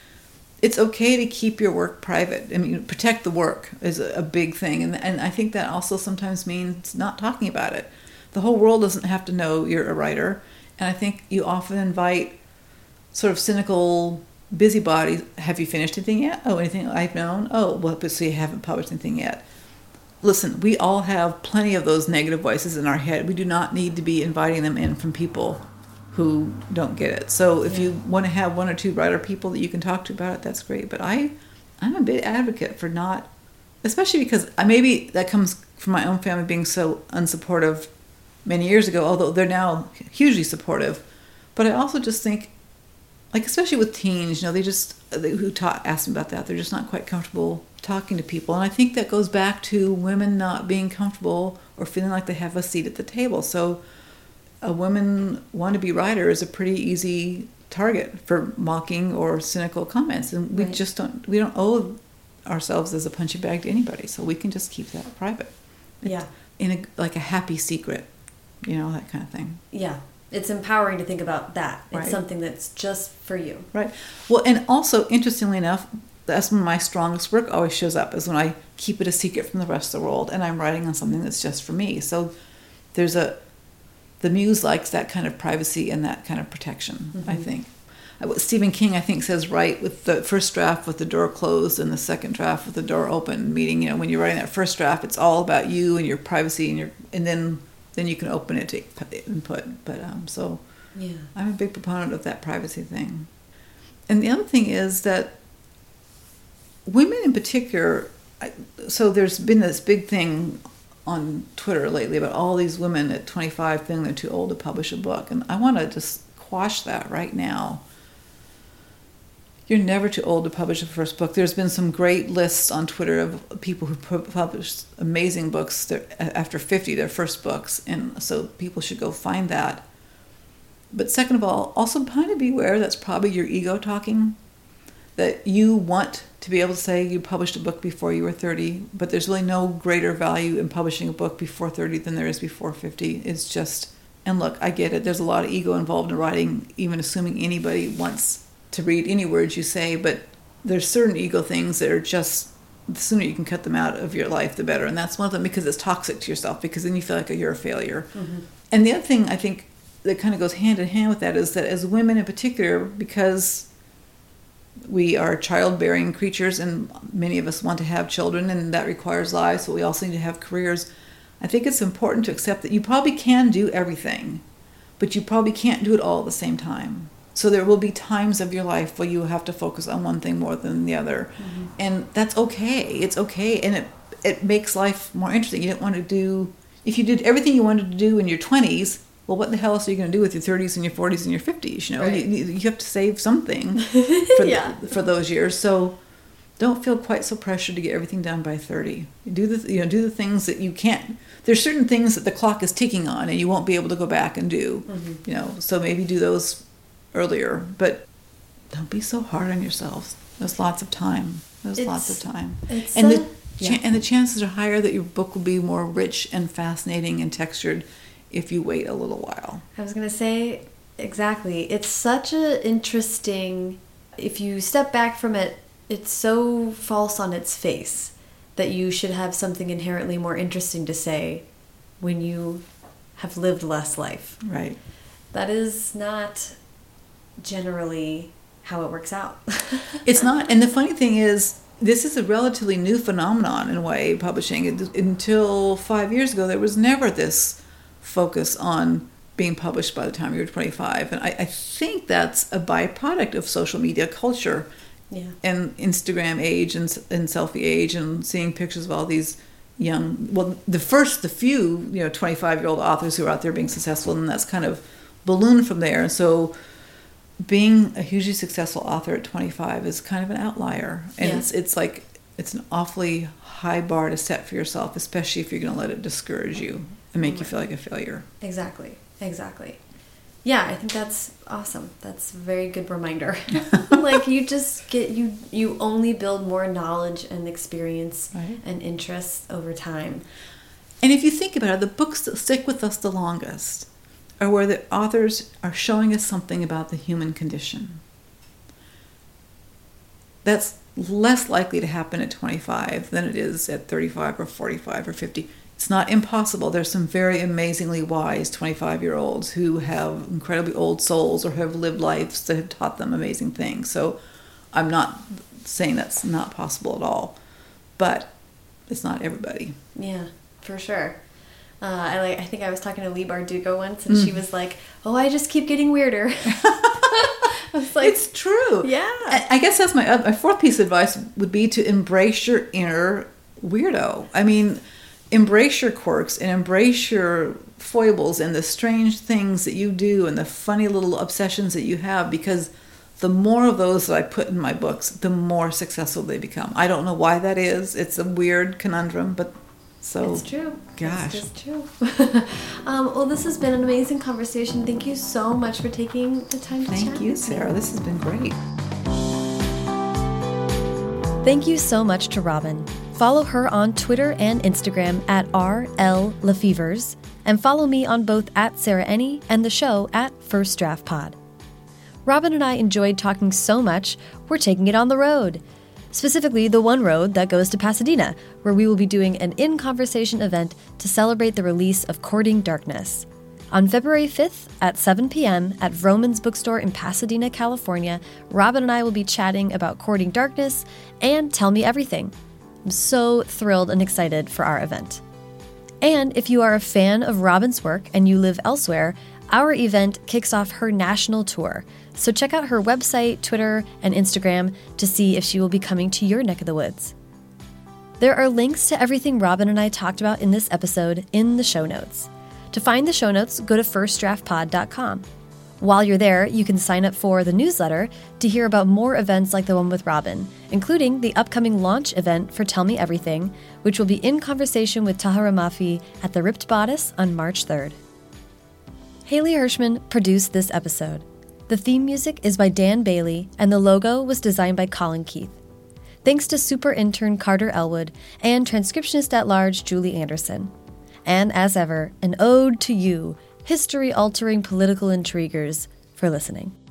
it's okay to keep your work private. I mean, protect the work is a big thing, and and I think that also sometimes means not talking about it. The whole world doesn't have to know you're a writer, And I think you often invite sort of cynical busybodies. Have you finished anything yet? Oh, anything I've known? Oh, well, but so you haven't published anything yet. Listen, we all have plenty of those negative voices in our head. We do not need to be inviting them in from people who don't get it. So if yeah. you want to have one or two writer people that you can talk to about it, that's great. But I, I'm a big advocate for not, especially because I, maybe that comes from my own family being so unsupportive many years ago. Although they're now hugely supportive, but I also just think, like especially with teens, you know, they just they, who taught asked me about that. They're just not quite comfortable talking to people, and I think that goes back to women not being comfortable or feeling like they have a seat at the table. So a woman wannabe writer is a pretty easy target for mocking or cynical comments, and we right. just don't we don't owe ourselves as a punching bag to anybody, so we can just keep that private. Yeah, in a like a happy secret, you know that kind of thing. Yeah, it's empowering to think about that. It's right. something that's just for you. Right. Well, and also interestingly enough, that's when my strongest work always shows up is when I keep it a secret from the rest of the world and I'm writing on something that's just for me. So there's a the muse likes that kind of privacy and that kind of protection, mm-hmm. I think. Stephen King, I think, says right with the first draft with the door closed and the second draft with the door open. Meaning, you know, when you're writing that first draft, it's all about you and your privacy, and your and then then you can open it to input. But um, so yeah. I'm a big proponent of that privacy thing. And the other thing is that women in particular, so there's been this big thing on Twitter lately about all these women at 25 feeling they're too old to publish a book. And I want to just quash that right now. You're never too old to publish a first book. There's been some great lists on Twitter of people who published amazing books after 50, their first books. And so people should go find that. But second of all, also kind of beware that's probably your ego talking that you want to be able to say you published a book before you were 30, but there's really no greater value in publishing a book before 30 than there is before 50. It's just, and look, I get it. There's a lot of ego involved in writing, even assuming anybody wants to read any words you say, but there's certain ego things that are just, the sooner you can cut them out of your life, the better. And that's one of them because it's toxic to yourself, because then you feel like you're a failure. Mm-hmm. And the other thing I think that kind of goes hand in hand with that is that as women in particular, because we are childbearing creatures and many of us want to have children and that requires lives but we also need to have careers. I think it's important to accept that you probably can do everything but you probably can't do it all at the same time. So there will be times of your life where you have to focus on one thing more than the other. Mm-hmm. and that's okay. It's okay. And it it makes life more interesting. You don't want to do if you did everything you wanted to do in your 20s well, what the hell else are you going to do with your 30s and your 40s and your 50s? You know, right. you, you, have to save something [laughs] for, yeah. the, for those years. So don't feel quite so pressured to get everything done by 30. Do the, you know, do the things that you can't. There's certain things that the clock is ticking on and you won't be able to go back and do, mm-hmm. you know, so maybe do those earlier, but don't be so hard on yourselves. There's lots of time. There's it's, lots of time. and the, yeah. and the chances are higher that your book will be more rich and fascinating and textured if you wait a little while. I was going to say exactly. It's such an interesting if you step back from it, it's so false on its face that you should have something inherently more interesting to say when you have lived less life. Right. That is not generally how it works out. [laughs] it's not. And the funny thing is, this is a relatively new phenomenon in a way, publishing. Until five years ago, there was never this focus on being published by the time you're 25. And I, I think that's a byproduct of social media culture yeah. and Instagram age and, and selfie age and seeing pictures of all these young, well, the first, the few, you know, 25 year old authors who are out there being successful, and that's kind of ballooned from there. And so being a hugely successful author at 25 is kind of an outlier. And yeah. it's, it's like, it's an awfully high bar to set for yourself, especially if you're going to let it discourage you and make you feel like a failure. Exactly. Exactly. Yeah, I think that's awesome. That's a very good reminder. [laughs] [laughs] like you just get you you only build more knowledge and experience right. and interests over time. And if you think about it, the books that stick with us the longest are where the authors are showing us something about the human condition. That's less likely to happen at 25 than it is at 35 or 45 or 50 it's not impossible. There's some very amazingly wise 25 year olds who have incredibly old souls or have lived lives that have taught them amazing things. So I'm not saying that's not possible at all, but it's not everybody. Yeah, for sure. Uh, I like. I think I was talking to Leigh Bardugo once, and mm. she was like, "Oh, I just keep getting weirder." [laughs] like, it's true. Yeah. I guess that's my my fourth piece of advice would be to embrace your inner weirdo. I mean, embrace your quirks and embrace your foibles and the strange things that you do and the funny little obsessions that you have because the more of those that I put in my books, the more successful they become. I don't know why that is. It's a weird conundrum, but so it's true. Gosh, it's true. [laughs] um, well, this has been an amazing conversation. Thank you so much for taking the time to Thank chat. Thank you, Sarah. This has been great. Thank you so much to Robin. Follow her on Twitter and Instagram at RLLaFevers, and follow me on both at Sarah Enni and the show at First Draft Pod. Robin and I enjoyed talking so much, we're taking it on the road. Specifically, the one road that goes to Pasadena, where we will be doing an in conversation event to celebrate the release of Courting Darkness. On February 5th at 7 p.m. at Vroman's Bookstore in Pasadena, California, Robin and I will be chatting about Courting Darkness and Tell Me Everything. I'm so thrilled and excited for our event. And if you are a fan of Robin's work and you live elsewhere, our event kicks off her national tour. So check out her website, Twitter, and Instagram to see if she will be coming to your neck of the woods. There are links to everything Robin and I talked about in this episode in the show notes. To find the show notes, go to firstdraftpod.com. While you're there, you can sign up for the newsletter to hear about more events like the one with Robin, including the upcoming launch event for Tell Me Everything, which will be in conversation with Tahereh Mafi at the Ripped Bodice on March 3rd. Haley Hirschman produced this episode. The theme music is by Dan Bailey, and the logo was designed by Colin Keith. Thanks to super intern Carter Elwood and transcriptionist at large Julie Anderson. And as ever, an ode to you, history altering political intriguers, for listening.